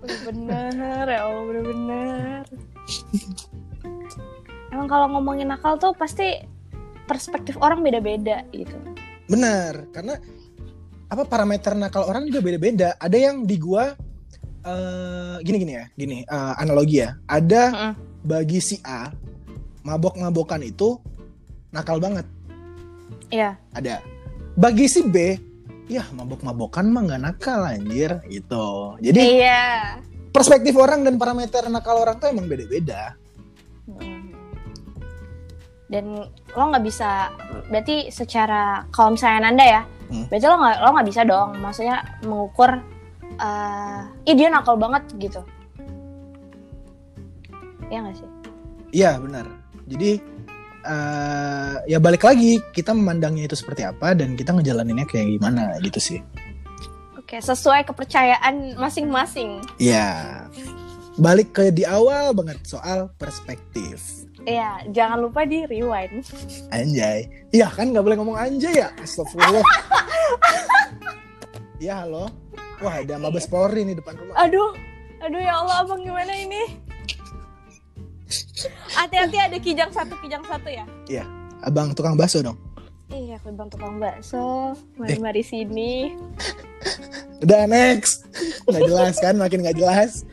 Bener, ya Allah bener-bener. Emang kalau ngomongin nakal tuh pasti perspektif orang beda-beda gitu. benar karena apa parameter nakal orang juga beda-beda. Ada yang di gua eh gini gini ya, gini eh, analogi ya. Ada Mm-mm. bagi si A mabok-mabokan itu nakal banget. Iya. Ada. Bagi si B, ya mabok-mabokan mah nggak nakal anjir gitu. Jadi Iya. perspektif orang dan parameter nakal orang tuh emang beda-beda. Dan lo nggak bisa, berarti secara kalau misalnya Nanda ya, Hmm. berarti lo nggak lo nggak bisa dong, maksudnya mengukur, eh, ih dia nakal banget gitu. Iya nggak sih? Iya benar. Jadi eh ya balik lagi kita memandangnya itu seperti apa dan kita ngejalaninnya kayak gimana gitu sih. Oke, sesuai kepercayaan masing-masing. Iya. Balik ke di awal banget soal perspektif. Iya, jangan lupa di rewind. Anjay. Iya kan nggak boleh ngomong anjay ya. Astagfirullah. Iya halo. Wah ada Mabes Polri nih depan rumah. Aduh, aduh ya Allah, abang gimana ini? Hati-hati ada kijang satu, kijang satu ya. Abang tukang bakso dong. Iya, aku bang tukang bakso. Mari mari sini. Udah next. Nggak jelas kan makin nggak jelas.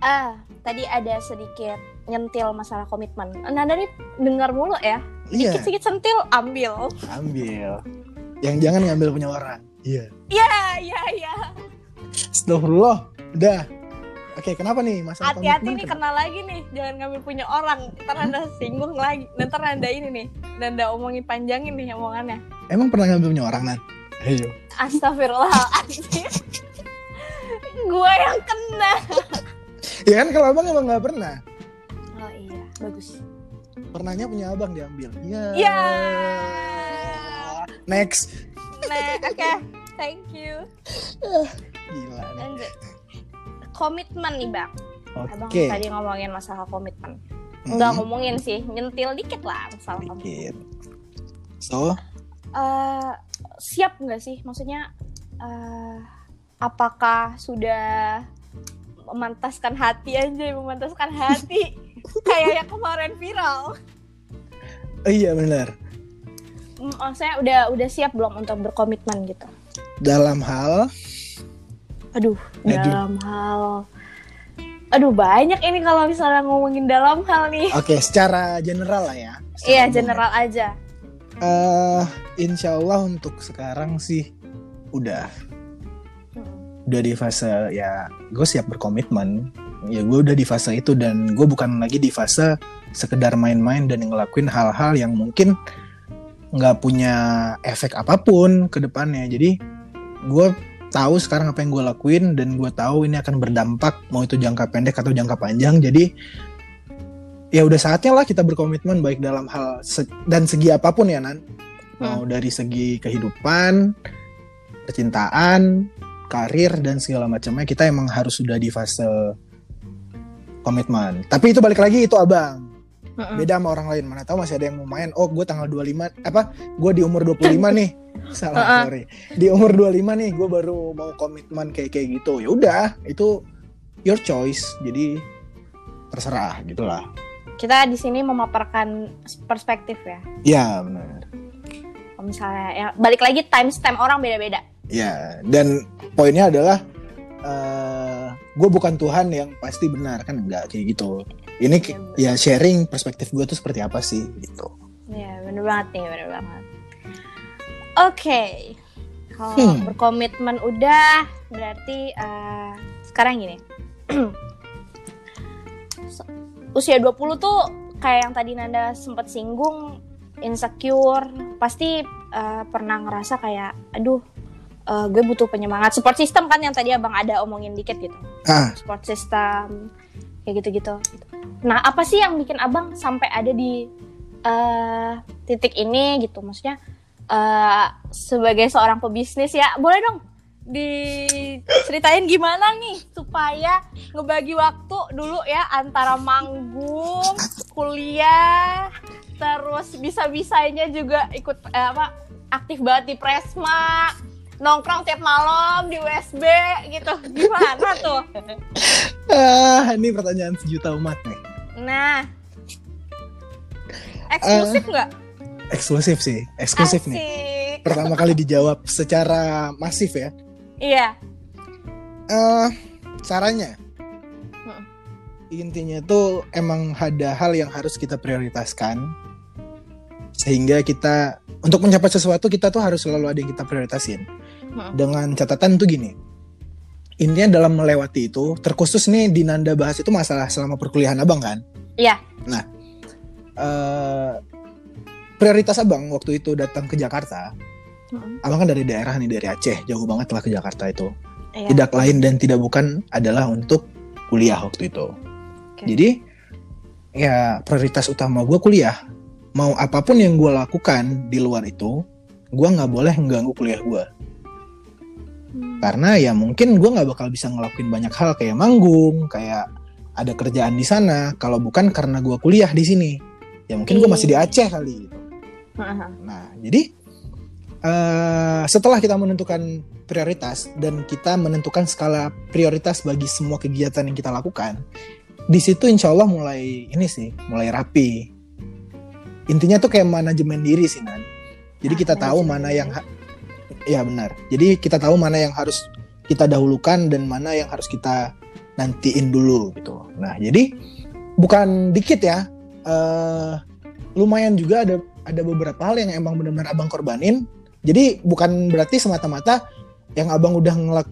Ah, tadi ada sedikit nyentil masalah komitmen. Nanda nih dengar mulu ya. Iya. Sedikit sentil ambil. Ambil. Yang jangan ngambil punya orang. Iya. Ya, ya, ya. Astagfirullah. Udah. Oke, kenapa nih masalah Hati-hati komitmen? nih kena lagi nih. Jangan ngambil punya orang. Ntar Nanda singgung lagi. Ntar Nanda ini nih. Nanda omongin panjangin nih omongannya. Emang pernah ngambil punya orang, Nan? Ayo. Astagfirullahaladzim. Gua yang kena. Ya kan kalau abang emang nggak pernah. Oh iya, bagus. Pernahnya punya abang diambil. Iya. Ya. Next. Nah, oke. Thank you. Gila nih. Lanjut. Komitmen nih, Bang. Abang Oke. tadi ngomongin masalah komitmen. Mm-mm. Enggak ngomongin sih, nyentil dikit lah masalah komitmen. Dikit. So, Eh, siap nggak sih? Maksudnya, eh, apakah sudah memantaskan hati aja, memantaskan hati? Kayak yang kemarin viral. oh iya benar. Mm, Maksudnya udah udah siap belum untuk berkomitmen gitu? Dalam hal Aduh, Aduh. dalam hal Aduh, banyak ini kalau misalnya ngomongin dalam hal nih. Oke, secara general lah ya. Secara Iya, umum general aja. ya. Eh, insya Allah untuk sekarang sih udah. Udah di fase ya gue siap berkomitmen. Ya gue udah di fase itu dan gue bukan lagi di fase sekedar main-main dan ngelakuin hal-hal yang mungkin nggak punya efek apa pun ke depannya. Jadi gue tahu sekarang apa yang gue lakuin dan gue tahu ini akan berdampak mau itu jangka pendek atau jangka panjang. Jadi ya udah saatnya lah kita berkomitmen baik dalam hal se- dan segi apa pun ya nan. Mau dari segi kehidupan percintaan karir dan segala macamnya kita emang harus sudah di fase komitmen. Tapi itu balik lagi itu abang. Beda sama orang lain. Mana tahu masih ada yang mau main. Oh gue tanggal 25 apa? Gue di umur 25 nih. Salah Uh-uh. sorry. Di umur 25 nih gue baru mau komitmen kayak kayak gitu. Ya udah itu your choice. Jadi terserah gitulah. Kita di sini memaparkan perspektif ya. ya benar. Kalau misalnya ya balik lagi timestamp orang beda-beda. Ya dan poinnya adalah eh gue bukan Tuhan yang pasti benar kan enggak kayak gitu ini ki- ya sharing perspektif gue tuh seperti apa sih gitu Ya, bener banget nih, bener banget. Oke. Kalau Hmm. berkomitmen udah, berarti eh, sekarang gini. Usia 20 tuh kayak yang tadi Nanda sempat singgung insecure, pasti eh, pernah ngerasa kayak aduh eh, gue butuh penyemangat. Support system kan yang tadi Abang ada omongin dikit gitu. ah Support system kayak gitu-gitu. Nah, apa sih yang bikin Abang sampai ada di eh titik ini gitu maksudnya eh sebagai seorang pebisnis ya boleh dong diceritain gimana nih supaya ngebagi waktu dulu ya antara manggung kuliah terus bisa-bisanya juga ikut eh, apa aktif banget di Presma nongkrong tiap malam di USB gitu. Gimana tuh? Ah ini pertanyaan sejuta umat nih. Nah. Eksklusif nggak? Eksklusif sih eksklusif nih. Asik. pertama kali dijawab secara masif ya. Iya. Eh, caranya. Mm. intinya tuh emang ada hal yang harus kita prioritaskan. Sehingga kita untuk mencapai sesuatu kita tuh harus selalu ada yang kita prioritasin Dengan catatan tuh gini intinya dalam melewati itu terkhusus nih di Nanda bahas itu masalah selama perkuliahan abang kan Iya. Eh, prioritas abang waktu itu datang ke Jakarta Mm. abang kan dari daerah nih dari Aceh jauh banget lah ke Jakarta itu Iya. tidak lain dan tidak bukan adalah untuk kuliah waktu itu. Oke. Jadi ya prioritas utama gue kuliah. Mau apa pun yang gue lakukan di luar itu, gue nggak boleh mengganggu kuliah gue. Hmm. Karena ya mungkin gue nggak bakal bisa ngelakuin banyak hal kayak manggung, kayak ada kerjaan di sana. Kalau bukan karena gue kuliah di sini, ya mungkin gue masih di Aceh kali. Gitu. Nah, jadi eh, setelah kita menentukan prioritas dan kita menentukan skala prioritas bagi semua kegiatan yang kita lakukan, di situ insya Allah mulai ini sih, mulai rapi. Intinya tuh kayak manajemen diri sih Nan. Jadi Ah, kita tahu manajemen mana yang, ha- ya benar. Jadi kita tahu mana yang harus kita dahulukan dan mana yang harus kita nantiin dulu gitu. Nah, jadi bukan dikit ya. eh lumayan juga ada ada beberapa hal yang emang benar-benar abang korbanin. Jadi bukan berarti semata-mata yang abang udah ngelak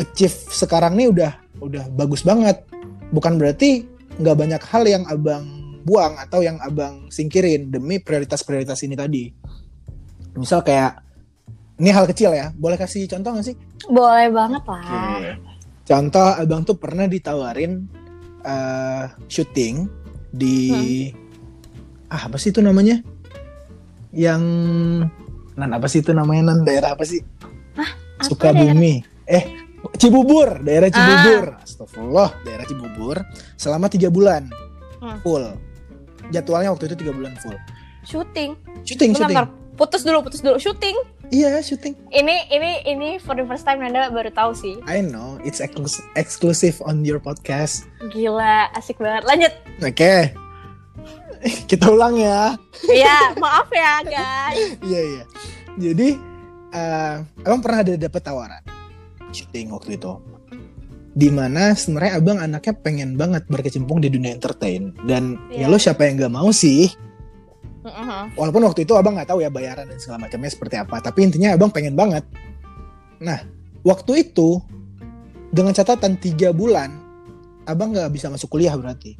achieve sekarang nih udah udah bagus banget. Bukan berarti nggak banyak hal yang abang buang atau yang abang singkirin demi prioritas-prioritas ini tadi. Misal kayak ini hal kecil ya, boleh kasih contoh nggak sih? Boleh banget lah. Contoh abang tuh pernah ditawarin eh, syuting di ah apa sih itu namanya? Yang nan apa sih itu namanya nan daerah apa sih? Apa Sukabumi. Eh Cibubur, daerah Cibubur. Astagfirullah, daerah Cibubur selama tiga bulan Hmm. full. Jadwalnya waktu itu tiga bulan full. Syuting. Syuting, syuting. Putus dulu, putus dulu. Syuting. Iya, syuting. Ini ini ini for the first time Nanda baru tahu sih. I know, it's exclus- exclusive on your podcast. Gila, asik banget. Lanjut. Oke. Kita ulang ya. Iya, maaf ya guys. Iya iya. Jadi eh abang pernah ada dapat tawaran syuting waktu itu. Di mana sebenarnya abang anaknya pengen banget berkecimpung di dunia entertain dan ya Iya. lo siapa yang gak mau sih? Heeh. Walaupun waktu itu abang nggak tahu ya bayaran dan segala macamnya seperti apa. Tapi intinya abang pengen banget. Nah waktu itu dengan catatan tiga bulan abang nggak bisa masuk kuliah berarti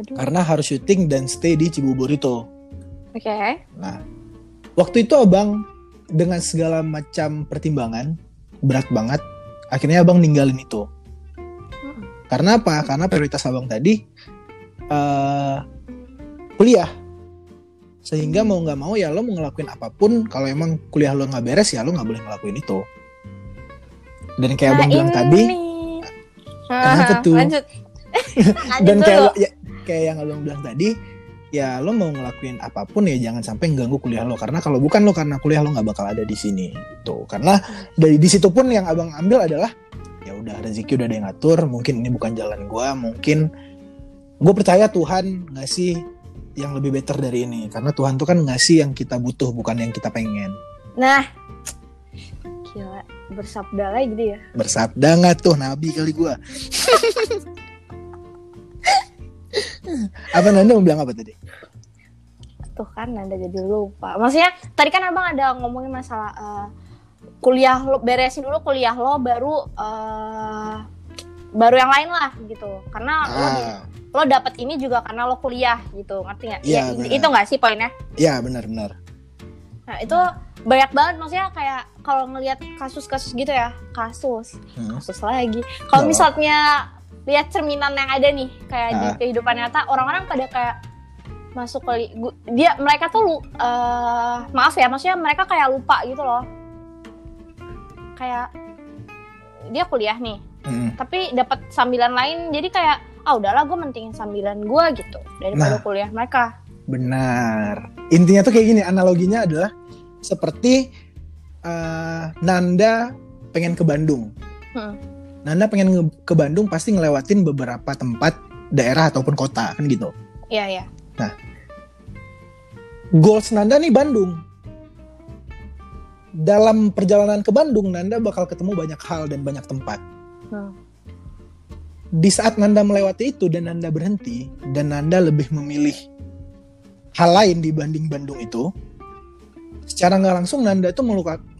Aduh. karena harus syuting dan stay di Cibubur itu. Oke. Nah, waktu itu abang dengan segala macam pertimbangan berat banget, akhirnya abang ninggalin itu. Mm. Karena apa? Karena prioritas abang tadi eh kuliah. Sehingga mau nggak mau ya lo mau ngelakuin apa pun, kalau emang kuliah lo nggak beres ya lo nggak boleh ngelakuin itu. Dan kayak abang bilang tadi, Kenapa tuh? Lanjut. Lanjut dan kayak lo- ya, kayak yang abang bilang tadi, ya lo mau ngelakuin apa pun ya jangan sampai ganggu kuliah lo karena kalau bukan lo karena kuliah lo nggak bakal ada di sini gitu karena dari di situ pun yang abang ambil adalah ya udah rezeki udah ada yang ngatur mungkin ini bukan jalan gua mungkin gue percaya Tuhan ngasih yang lebih better dari ini karena Tuhan tuh kan ngasih yang kita butuh bukan yang kita pengen Nah. Gila, bersabda lagi gitu ya. bersabda nggak tuh nabi kali gua apa Nanda mau bilang apa tadi Tuh kan Nanda jadi lupa. Maksudnya tadi kan Abang ada ngomongin masalah eh, kuliah lo beresin dulu kuliah lo baru eh, baru yang lain lah gitu. Karena lo di- ah lo dapet ini juga karena lo kuliah gitu ngerti nggak? Iya, Ya, benar. itu nggak sih poinnya? ya benar-benar Nah itu banyak banget maksudnya kayak kalau ngelihat kasus-kasus gitu ya kasus Hmm. kasus lagi. Kalau misalnya lihat cerminan yang ada nih kayak di Ah. kehidupan nyata orang-orang pada kayak masuk ke gu- dia mereka tuh eh, maaf ya maksudnya mereka kayak lupa gitu loh kayak dia kuliah nih Tapi dapat sambilan lain jadi kayak ah udahlah gue mentingin sambilan gue gitu daripada Nah. kuliah mereka Benar. Intinya tuh kayak gini, analoginya adalah seperti eh, Nanda pengen ke Bandung. Hmm. Nanda pengen nge- ke Bandung pasti ngelewatin beberapa tempat daerah ataupun kota kan gitu. iya iya Goals Nanda nih Bandung. dalam perjalanan ke Bandung Nanda bakal ketemu banyak hal dan banyak tempat. Di saat Nanda melewati itu dan Nanda berhenti dan Nanda lebih memilih hal lain dibanding Bandung itu, secara nggak langsung Nanda itu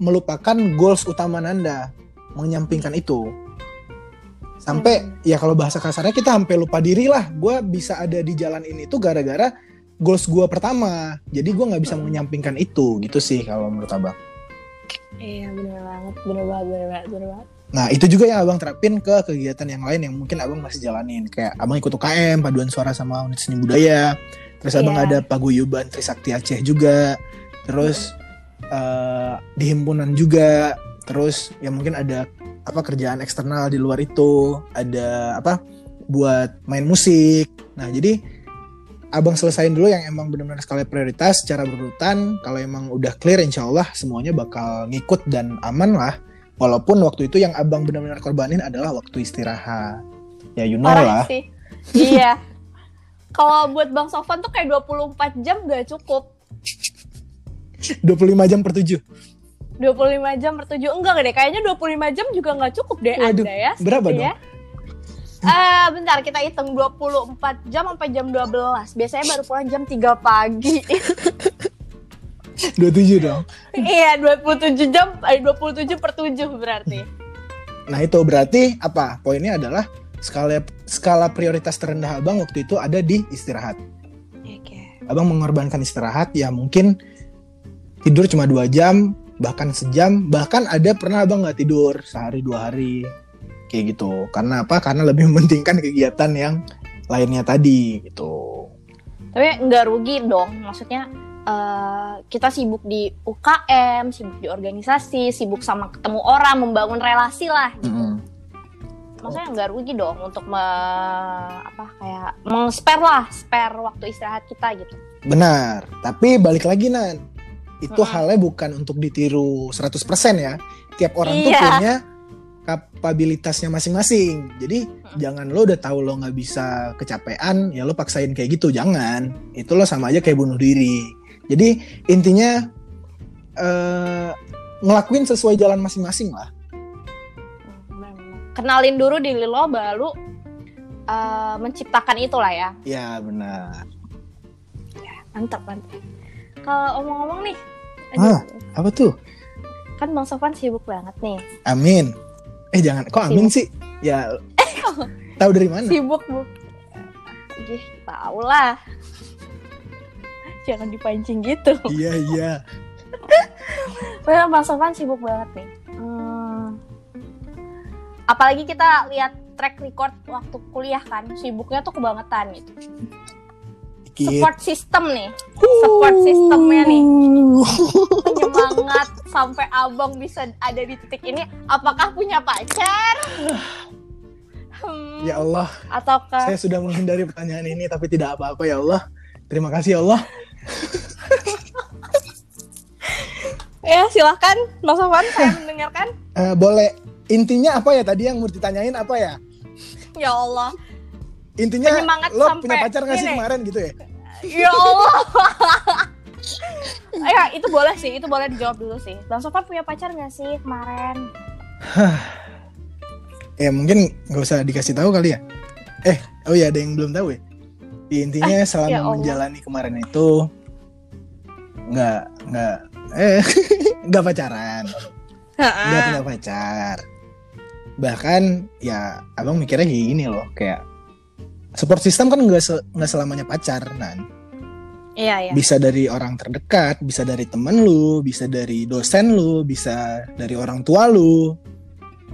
melupakan goals utama Nanda, menyampingkan itu. Sampai Hmm. ya kalau bahasa kasarnya kita sampai lupa diri lah. Gue bisa ada di jalan ini tuh gara-gara goals gue pertama. Jadi gue nggak bisa Hmm. menyampingkan itu gitu sih kalau menurut abang. Iya bener banget, bener banget, bener banget, bener banget. Nah itu juga yang abang terapin ke kegiatan yang lain yang mungkin abang masih jalanin. Kayak abang ikut UKM, paduan suara sama unit seni budaya. Terus abang Iya. ada paguyuban Trisakti Aceh juga. Terus eh, di himpunan juga. Terus ya mungkin ada apa kerjaan eksternal di luar itu. Ada apa buat main musik. Nah jadi abang selesain dulu yang emang benar-benar skala prioritas secara berurutan. Kalau emang udah clear insya Allah semuanya bakal ngikut dan aman lah. Walaupun waktu itu yang abang benar-benar korbanin adalah waktu istirahat. Ya you know lah. Parah sih. iya. Kalau buat Bang Sofan tuh kayak 24 jam gak cukup. 25 jam per 7. 25 jam per 7 enggak deh kayaknya 25 jam juga nggak cukup deh Waduh, Anda ya berapa sepertinya. Eh bentar kita hitung 24 jam sampai jam 12 biasanya baru pulang jam 3 pagi 27 dong. iya 27 jam eh 27 per 7 berarti Nah itu berarti apa? Poinnya adalah skala skala prioritas terendah abang waktu itu ada di istirahat. oke Abang mengorbankan istirahat ya mungkin tidur cuma dua jam bahkan sejam bahkan ada pernah abang nggak tidur sehari dua hari kayak gitu karena apa karena lebih mementingkan kegiatan yang lainnya tadi gitu tapi nggak rugi dong maksudnya eh, kita sibuk di UKM sibuk di organisasi sibuk sama ketemu orang membangun relasi lah. Gitu. Mm-mm. maksudnya nggak rugi dong untuk me, apa kayak meng-spare lah spare waktu istirahat kita gitu. Benar. Tapi balik lagi nan. Itu Mm-mm. halnya bukan untuk ditiru 100% ya. Tiap orang tuh Iya. punya kapabilitasnya masing-masing. Jadi jangan lo udah tahu lo nggak bisa kecapean ya lo paksain kayak gitu. Jangan. Itu lo sama aja kayak bunuh diri jadi intinya eh ngelakuin sesuai jalan masing-masing lah. Kenalin dulu diri lo baru eh, menciptakan itulah ya. Ya benar. Mantap mantap. Kalau omong-omong nih Ah. apa tuh? Kan bang Sofan sibuk banget nih. Amin. Eh jangan kok amin sih? Ya tahu dari mana? Sibuk bu. Ih, tau lah jangan dipancing gitu iya iya Well, Bang Sofan sibuk banget nih. Hmm. Apalagi kita lihat track record waktu kuliah kan, sibuknya tuh kebangetan gitu. Support system nih, support sistemnya nih. penyemangat sampai abang bisa ada di titik ini. Apakah punya pacar? Hmm, ya Allah ataukah Saya sudah menghindari pertanyaan ini tapi tidak apa-apa ya Allah. Terima kasih ya Allah. Ya silahkan Bang Sofan saya mendengarkan. Eh, boleh intinya apa ya tadi yang mau ditanyain apa ya? Ya Allah, Intinya Penyemangat lo sampai punya pacar nggak sih kemarin gitu ya? ya Allah. ya itu boleh sih, itu boleh dijawab dulu sih. Bang Sofan punya pacar nggak sih kemarin? Ya mungkin nggak usah dikasih tahu kali ya. Eh, oh ya ada yang belum tahu ya. Ya, Intinya selama ya Allah. menjalani kemarin itu nggak nggak eh nggak pacaran, nggak punya pacar. Bahkan ya abang mikirnya kayak gini loh, kayak support system kan nggak se- nggak selamanya pacar, nan. Iya ya. bisa dari orang terdekat, bisa dari temen lu, bisa dari dosen lu, bisa dari orang tua lu.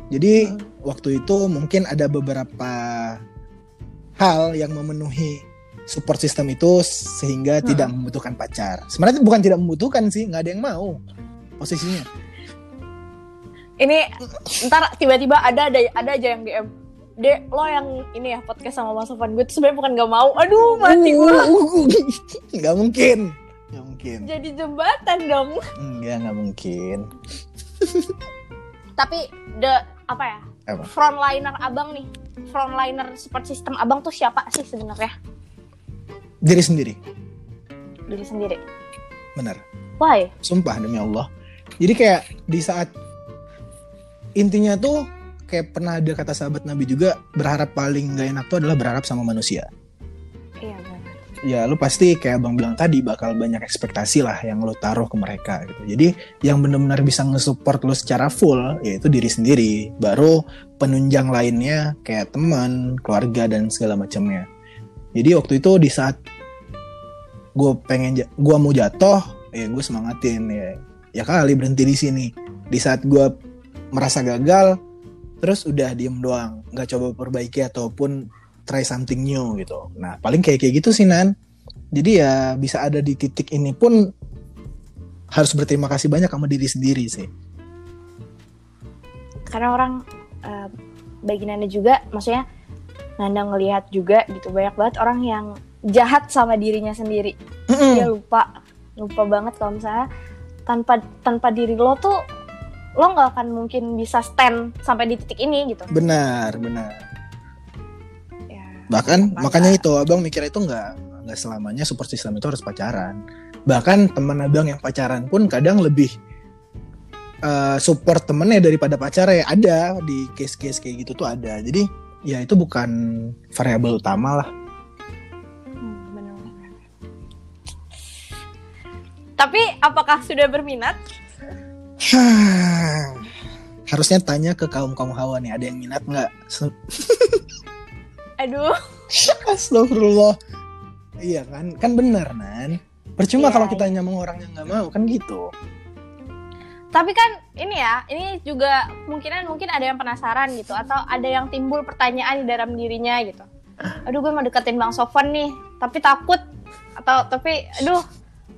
Jadi Hmm. waktu itu mungkin ada beberapa hal yang memenuhi support system itu sehingga Hmm. tidak membutuhkan pacar. Sebenarnya bukan tidak membutuhkan sih, nggak ada yang mau posisinya. Ini ntar tiba-tiba ada ada ada aja yang DM. Dek, lo yang ini ya podcast sama Bang Sofan gue tuh sebenarnya bukan gak mau. Aduh, mati gue. Nggak mungkin, nggak mungkin. Jadi jembatan dong. Enggak, nggak mungkin. Tapi the apa ya? Apa? Frontliner abang nih. Frontliner support system abang tuh siapa sih sebenarnya? Diri sendiri, Diri sendiri. benar. Why? Sumpah demi Allah. Jadi kayak di saat intinya tuh kayak pernah ada kata sahabat Nabi juga berharap paling gak enak tuh adalah berharap sama manusia. Iya benar. Ya lu pasti kayak abang bilang tadi bakal banyak ekspektasi lah yang lu taruh ke mereka gitu. Jadi yang benar-benar bisa nge-support lu secara full yaitu diri sendiri. Baru penunjang lainnya kayak teman, keluarga dan segala macamnya. Jadi waktu itu di saat gue pengen gua mau jatuh, ya gue semangatin ya. Ya kali berhenti di sini. Di saat gue merasa gagal, terus udah diem doang, nggak coba perbaiki ataupun try something new gitu. Nah paling kayak kayak gitu sih Nan. Jadi ya bisa ada di titik ini pun harus berterima kasih banyak sama diri sendiri sih. Karena orang eh, bagi Nanda juga, maksudnya Nanda ngelihat juga gitu banyak banget orang yang jahat sama dirinya sendiri. Mm-mm. Dia lupa, lupa banget kalau misalnya tanpa tanpa diri lo tuh lo nggak akan mungkin bisa stand sampai di titik ini gitu. Benar, benar. Ya. Bahkan makanya itu abang mikirnya itu nggak nggak selamanya support system itu harus pacaran. Bahkan teman abang yang pacaran pun kadang lebih eh, support temennya daripada pacarnya ada di case-case kayak gitu tuh ada. Jadi ya itu bukan variabel utama lah. Tapi apakah sudah berminat? Harusnya tanya ke kaum kaum hawa nih, ada yang minat nggak? Aduh, Astagfirullah. Iya kan, kan bener nan. Percuma Iya, kalau kita nyamang orang yang nggak mau kan gitu. tapi kan ini ya, ini juga kemungkinan mungkin ada yang penasaran gitu atau ada yang timbul pertanyaan di dalam dirinya gitu. Aduh, gue mau deketin Bang Sofwan nih, tapi takut atau tapi aduh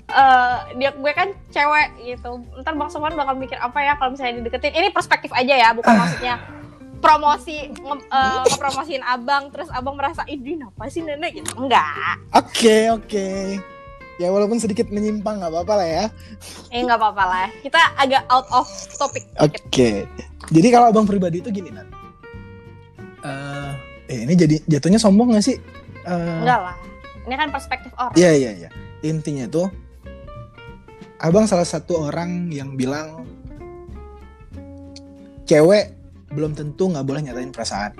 eh dia gue kan cewek gitu. Ntar Bang Sofwan bakal mikir apa ya kalau misalnya dideketin. Ini perspektif aja ya, bukan maksudnya promosi nge, eh, ngepromosiin abang terus abang merasa ih apa sih nenek gitu enggak Oke oke. Ya walaupun sedikit menyimpang nggak apa-apa lah ya. eh nggak apa-apa lah kita agak out of topic Oke. dikit. Jadi kalau abang pribadi itu gini nan. Eh, eh ini jadi jatuhnya sombong gak sih? Eh, enggak lah ini kan perspektif orang Iya iya iya. Intinya tuh Abang salah satu orang yang bilang cewek belum tentu nggak boleh nyatain perasaan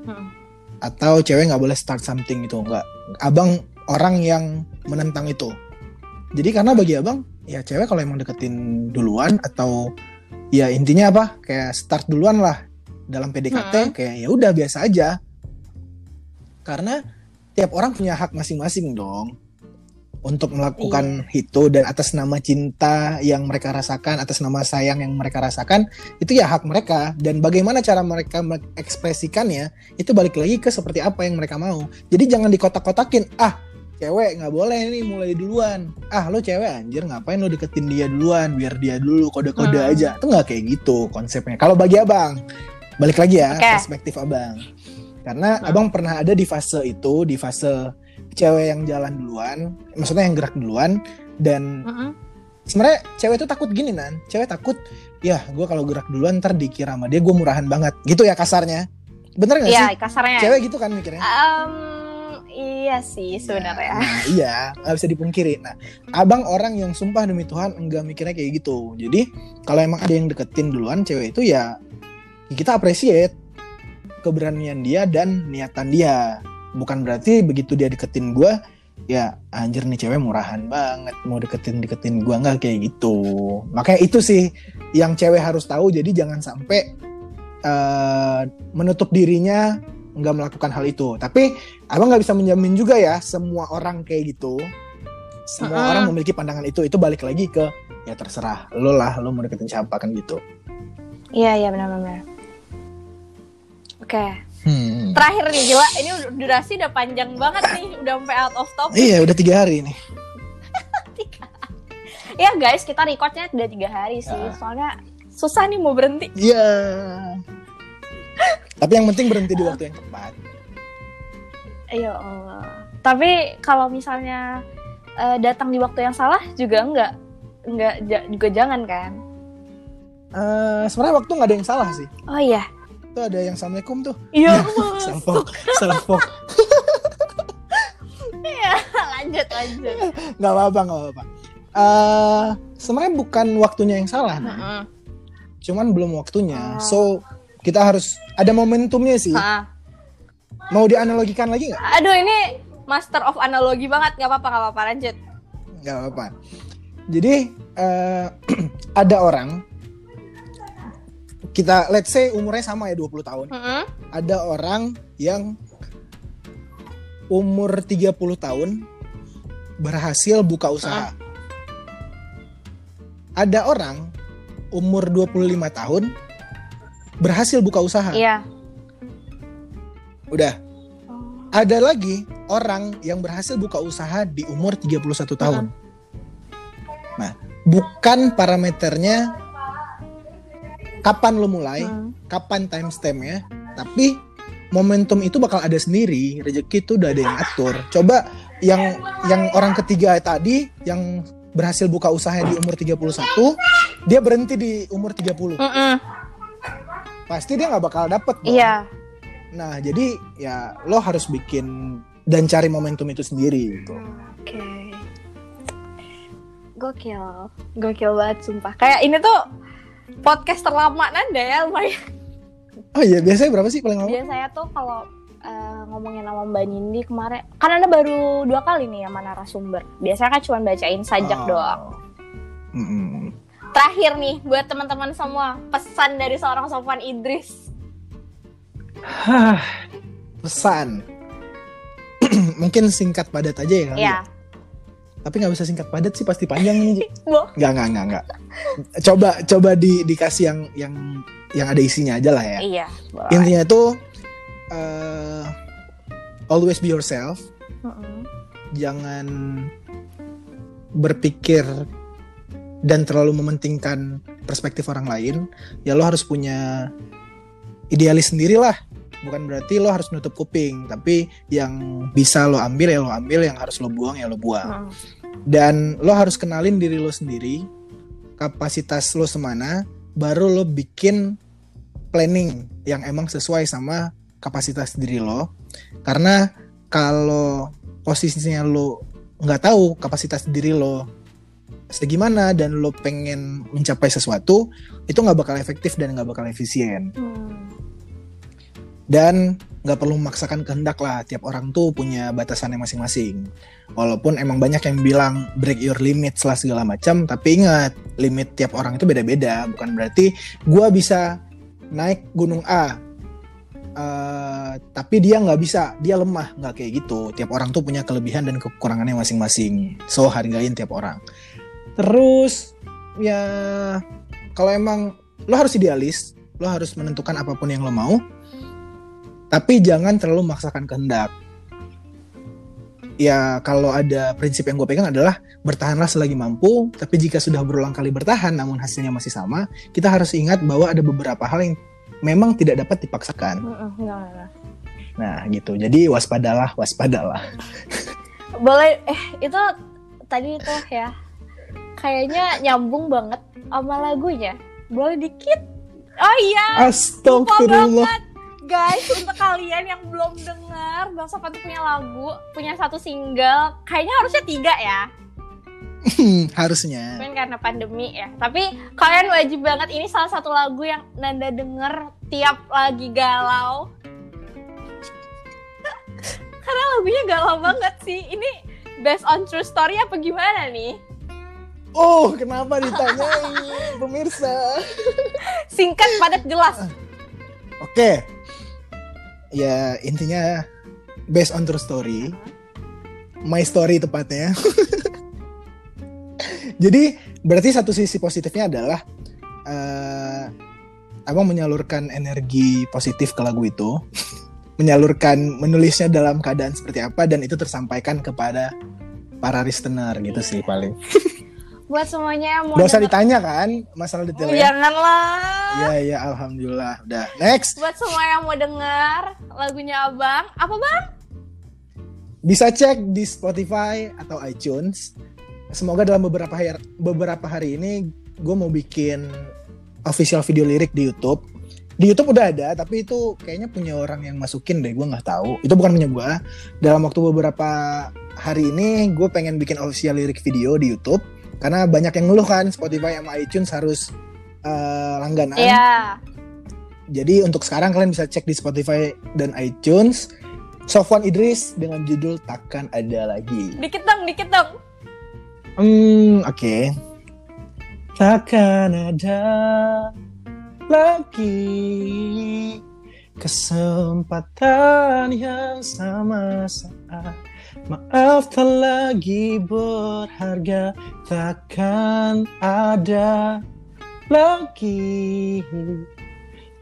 Hmm. atau cewek nggak boleh start something itu nggak. Abang orang yang menentang itu. Jadi karena bagi abang ya cewek kalau emang deketin duluan atau ya intinya apa kayak start duluan lah dalam PDKT Hmm. kayak ya udah biasa aja. Karena tiap orang punya hak masing-masing dong untuk melakukan itu dan atas nama cinta yang mereka rasakan, atas nama sayang yang mereka rasakan, itu ya hak mereka dan bagaimana cara mereka mengekspresikannya itu balik lagi ke seperti apa yang mereka mau. Jadi jangan dikotak-kotakin, ah cewek nggak boleh nih mulai duluan, ah lo cewek anjir ngapain lo deketin dia duluan, biar dia dulu kode-kode Hmm. aja, itu nggak kayak gitu konsepnya. Kalau bagi abang, balik lagi ya Oke. perspektif abang, karena Hmm. abang pernah ada di fase itu, di fase cewek yang jalan duluan, maksudnya yang gerak duluan dan Mm-mm. sebenarnya cewek itu takut gini nan. Cewek takut ya gue kalau gerak duluan ntar dikira sama dia gue murahan banget. Gitu ya kasarnya. Bener nggak Iya, sih? kasarnya. cewek gitu kan mikirnya? Em, iya sih sebenarnya. nah, iya. Nggak bisa dipungkiri. Nah abang orang yang sumpah demi Tuhan enggak mikirnya kayak gitu. Jadi kalau emang ada yang deketin duluan cewek itu ya kita appreciate keberanian dia dan niatan dia bukan berarti begitu dia deketin gue ya anjir nih cewek murahan banget mau deketin deketin gue nggak kayak gitu makanya itu sih yang cewek harus tahu jadi jangan sampai eh, menutup dirinya nggak melakukan hal itu tapi abang nggak bisa menjamin juga ya semua orang kayak gitu semua Mm-mm. orang memiliki pandangan itu itu balik lagi ke ya terserah lo lah lo mau deketin siapa kan gitu Iya, iya benar-benar. Oke, Hmm. terakhir nih gila, ini durasi udah panjang banget nih, udah sampai out of topic. iya udah tiga hari nih Ya guys, kita recordnya udah tiga hari sih, Ah. soalnya susah nih mau berhenti. iya tapi yang penting berhenti di waktu yang tepat Ya Allah. Tapi kalau misalnya eh, datang di waktu yang salah juga enggak, enggak juga jangan kan? Eh, sebenarnya waktu nggak ada yang salah sih Oh iya. Itu ada yang assalamualaikum tuh Iya, salfok salfok lanjut lanjut. nggak apa-apa nggak apa-apa eh sebenarnya bukan waktunya yang salah, nah. Mm-mm. cuman belum waktunya. Oh. So kita harus ada momentumnya sih. Ha. Mau dianalogikan lagi nggak? Aduh ini master of analogi banget nggak apa-apa nggak apa-apa lanjut. Nggak apa-apa. Jadi eh, ada orang kita let's say umurnya sama ya 20 tahun. Mm-mm. Ada orang yang umur 30 tahun berhasil buka usaha. Ada orang umur 25 tahun berhasil buka usaha. Iya. Udah. Ada lagi orang yang berhasil buka usaha di umur 31 tahun. Nah, bukan parameternya kapan lo mulai, Hmm. kapan timestamp-nya, tapi momentum itu bakal ada sendiri, rezeki itu udah ada yang atur. Coba yang yang orang ketiga tadi yang berhasil buka usaha di umur 31, dia berhenti di umur 30. Mm-mm. Pasti dia nggak bakal dapet. Iya. Nah, jadi ya lo harus bikin dan cari momentum itu sendiri gitu. Oke. Gokil. Gokil banget sumpah. Kayak ini tuh podcast terlama Nanda ya lumayan. Oh iya, biasanya berapa sih paling lama? Biasanya tuh kalau eh, ngomongin sama Mbak Nindi kemarin kan Anda baru dua kali nih sama narasumber. Biasanya kan cuma bacain sajak Oh. doang. Mm-mm. Terakhir nih buat teman-teman semua pesan dari seorang Sofwan Idris. Hah, pesan. Mungkin singkat padat aja ya kali Ya. Tapi nggak bisa singkat padat sih pasti panjang nih. Nggak nggak nggak nggak. Coba coba di dikasih yang yang yang ada isinya aja lah ya. Iya. boleh. Intinya tuh eh, always be yourself. Mm-mm. Jangan berpikir dan terlalu mementingkan perspektif orang lain. Ya lo harus punya idealis sendiri lah. Bukan berarti lo harus menutup kuping, tapi yang bisa lo ambil ya lo ambil, yang harus lo buang ya lo buang. Mm. Dan lo harus kenalin diri lo sendiri, kapasitas lo semana, baru lo bikin planning yang emang sesuai sama kapasitas diri lo. Karena kalau posisinya lo nggak tahu kapasitas diri lo segimana dan lo pengen mencapai sesuatu, itu nggak bakal efektif dan nggak bakal efisien Hmm. Dan nggak perlu memaksakan kehendak lah tiap orang tuh punya batasannya masing-masing. Walaupun emang banyak yang bilang break your limits lah segala macam tapi ingat limit tiap orang itu beda-beda. Bukan berarti gua bisa naik gunung A eh, tapi dia nggak bisa dia lemah. Nggak kayak gitu. Tiap orang tuh punya kelebihan dan kekurangannya masing-masing. So hargain tiap orang. Terus ya kalau emang lo harus idealis lo harus menentukan apa pun yang lo mau tapi jangan terlalu memaksakan kehendak. Ya kalau ada prinsip yang gue pegang adalah bertahanlah selagi mampu, tapi jika sudah berulang kali bertahan namun hasilnya masih sama, kita harus ingat bahwa ada beberapa hal yang memang tidak dapat dipaksakan. Nah gitu, jadi waspadalah, waspadalah. Boleh eh itu tadi tuh ya kayaknya nyambung banget sama lagunya. Boleh dikit? Oh iya, lupa Astagfirullah. Guys, untuk kalian yang belum dengar, Bang Sofan tuh punya lagu, punya satu single. Kayaknya harusnya tiga ya, Harusnya. mungkin karena pandemi ya. Tapi kalian wajib banget, ini salah satu lagu yang Nanda denger tiap lagi galau. karena lagunya galau banget sih. Ini based on true story apa gimana nih? Oh, kenapa ditanyain pemirsa? Singkat, padat, jelas. Oke. Ya, intinya based on true story. My story tepatnya. Jadi, berarti satu sisi positifnya adalah eh Abang menyalurkan energi positif ke lagu itu. menyalurkan menulisnya dalam keadaan seperti apa dan itu tersampaikan kepada para listener gitu sih paling. Buat semuanya yang mau Gak usah ditanya kan masalah Oh, detailnya. Janganlah. Ya ya alhamdulillah. Udah. Next. Buat semua yang mau denger lagunya Abang, apa Bang? Bisa cek di Spotify atau iTunes. Semoga dalam beberapa hari, beberapa hari ini gue mau bikin official video lirik di YouTube. Di YouTube udah ada, tapi itu kayaknya punya orang yang masukin deh, gue nggak tahu. Itu bukan punya gue. Dalam waktu beberapa hari ini, gue pengen bikin official lirik video di YouTube. Karena banyak yang ngeluh kan Spotify sama iTunes harus uh, langganan. Iya. Jadi untuk sekarang kalian bisa cek di Spotify dan iTunes Sofwan Idris dengan judul Takkan Ada Lagi. Dikit dong, dikit dong. Hmm, oke. Okay. Takkan ada lagi kesempatan yang sama saat maaf tak lagi berharga takkan ada lagi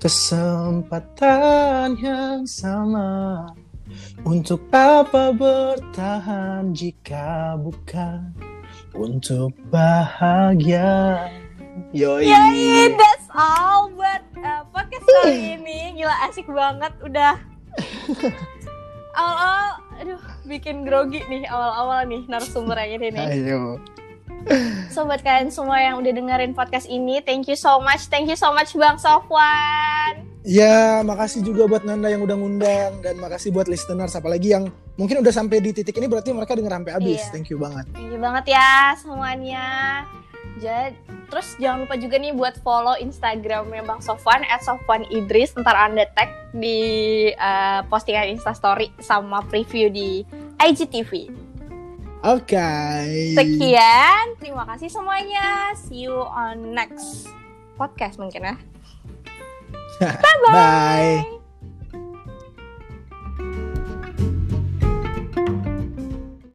kesempatan yang sama untuk apa bertahan jika bukan untuk bahagia Yoi. Yoi, that's all buat uh, podcast kali ini. Gila asik banget udah. Awal-awal, aduh, bikin grogi nih awal-awal nih narasumber yang ini nih. Ayo. So buat kalian semua yang udah dengerin podcast ini, thank you so much, thank you so much Bang Sofwan. Ya, makasih juga buat Nanda yang udah ngundang dan makasih buat listeners apalagi yang mungkin udah sampai di titik ini berarti mereka denger sampai habis. Iya. Thank you banget. Thank you banget ya semuanya. Jadi, terus jangan lupa juga nih buat follow Instagramnya Bang Sofwan at Sofwan Idris. Ntar anda tag di uh, postingan Instastory sama preview di IGTV. Oke. Okay. Sekian, terima kasih semuanya. See you on next podcast mungkin ya. Bye-bye. Bye.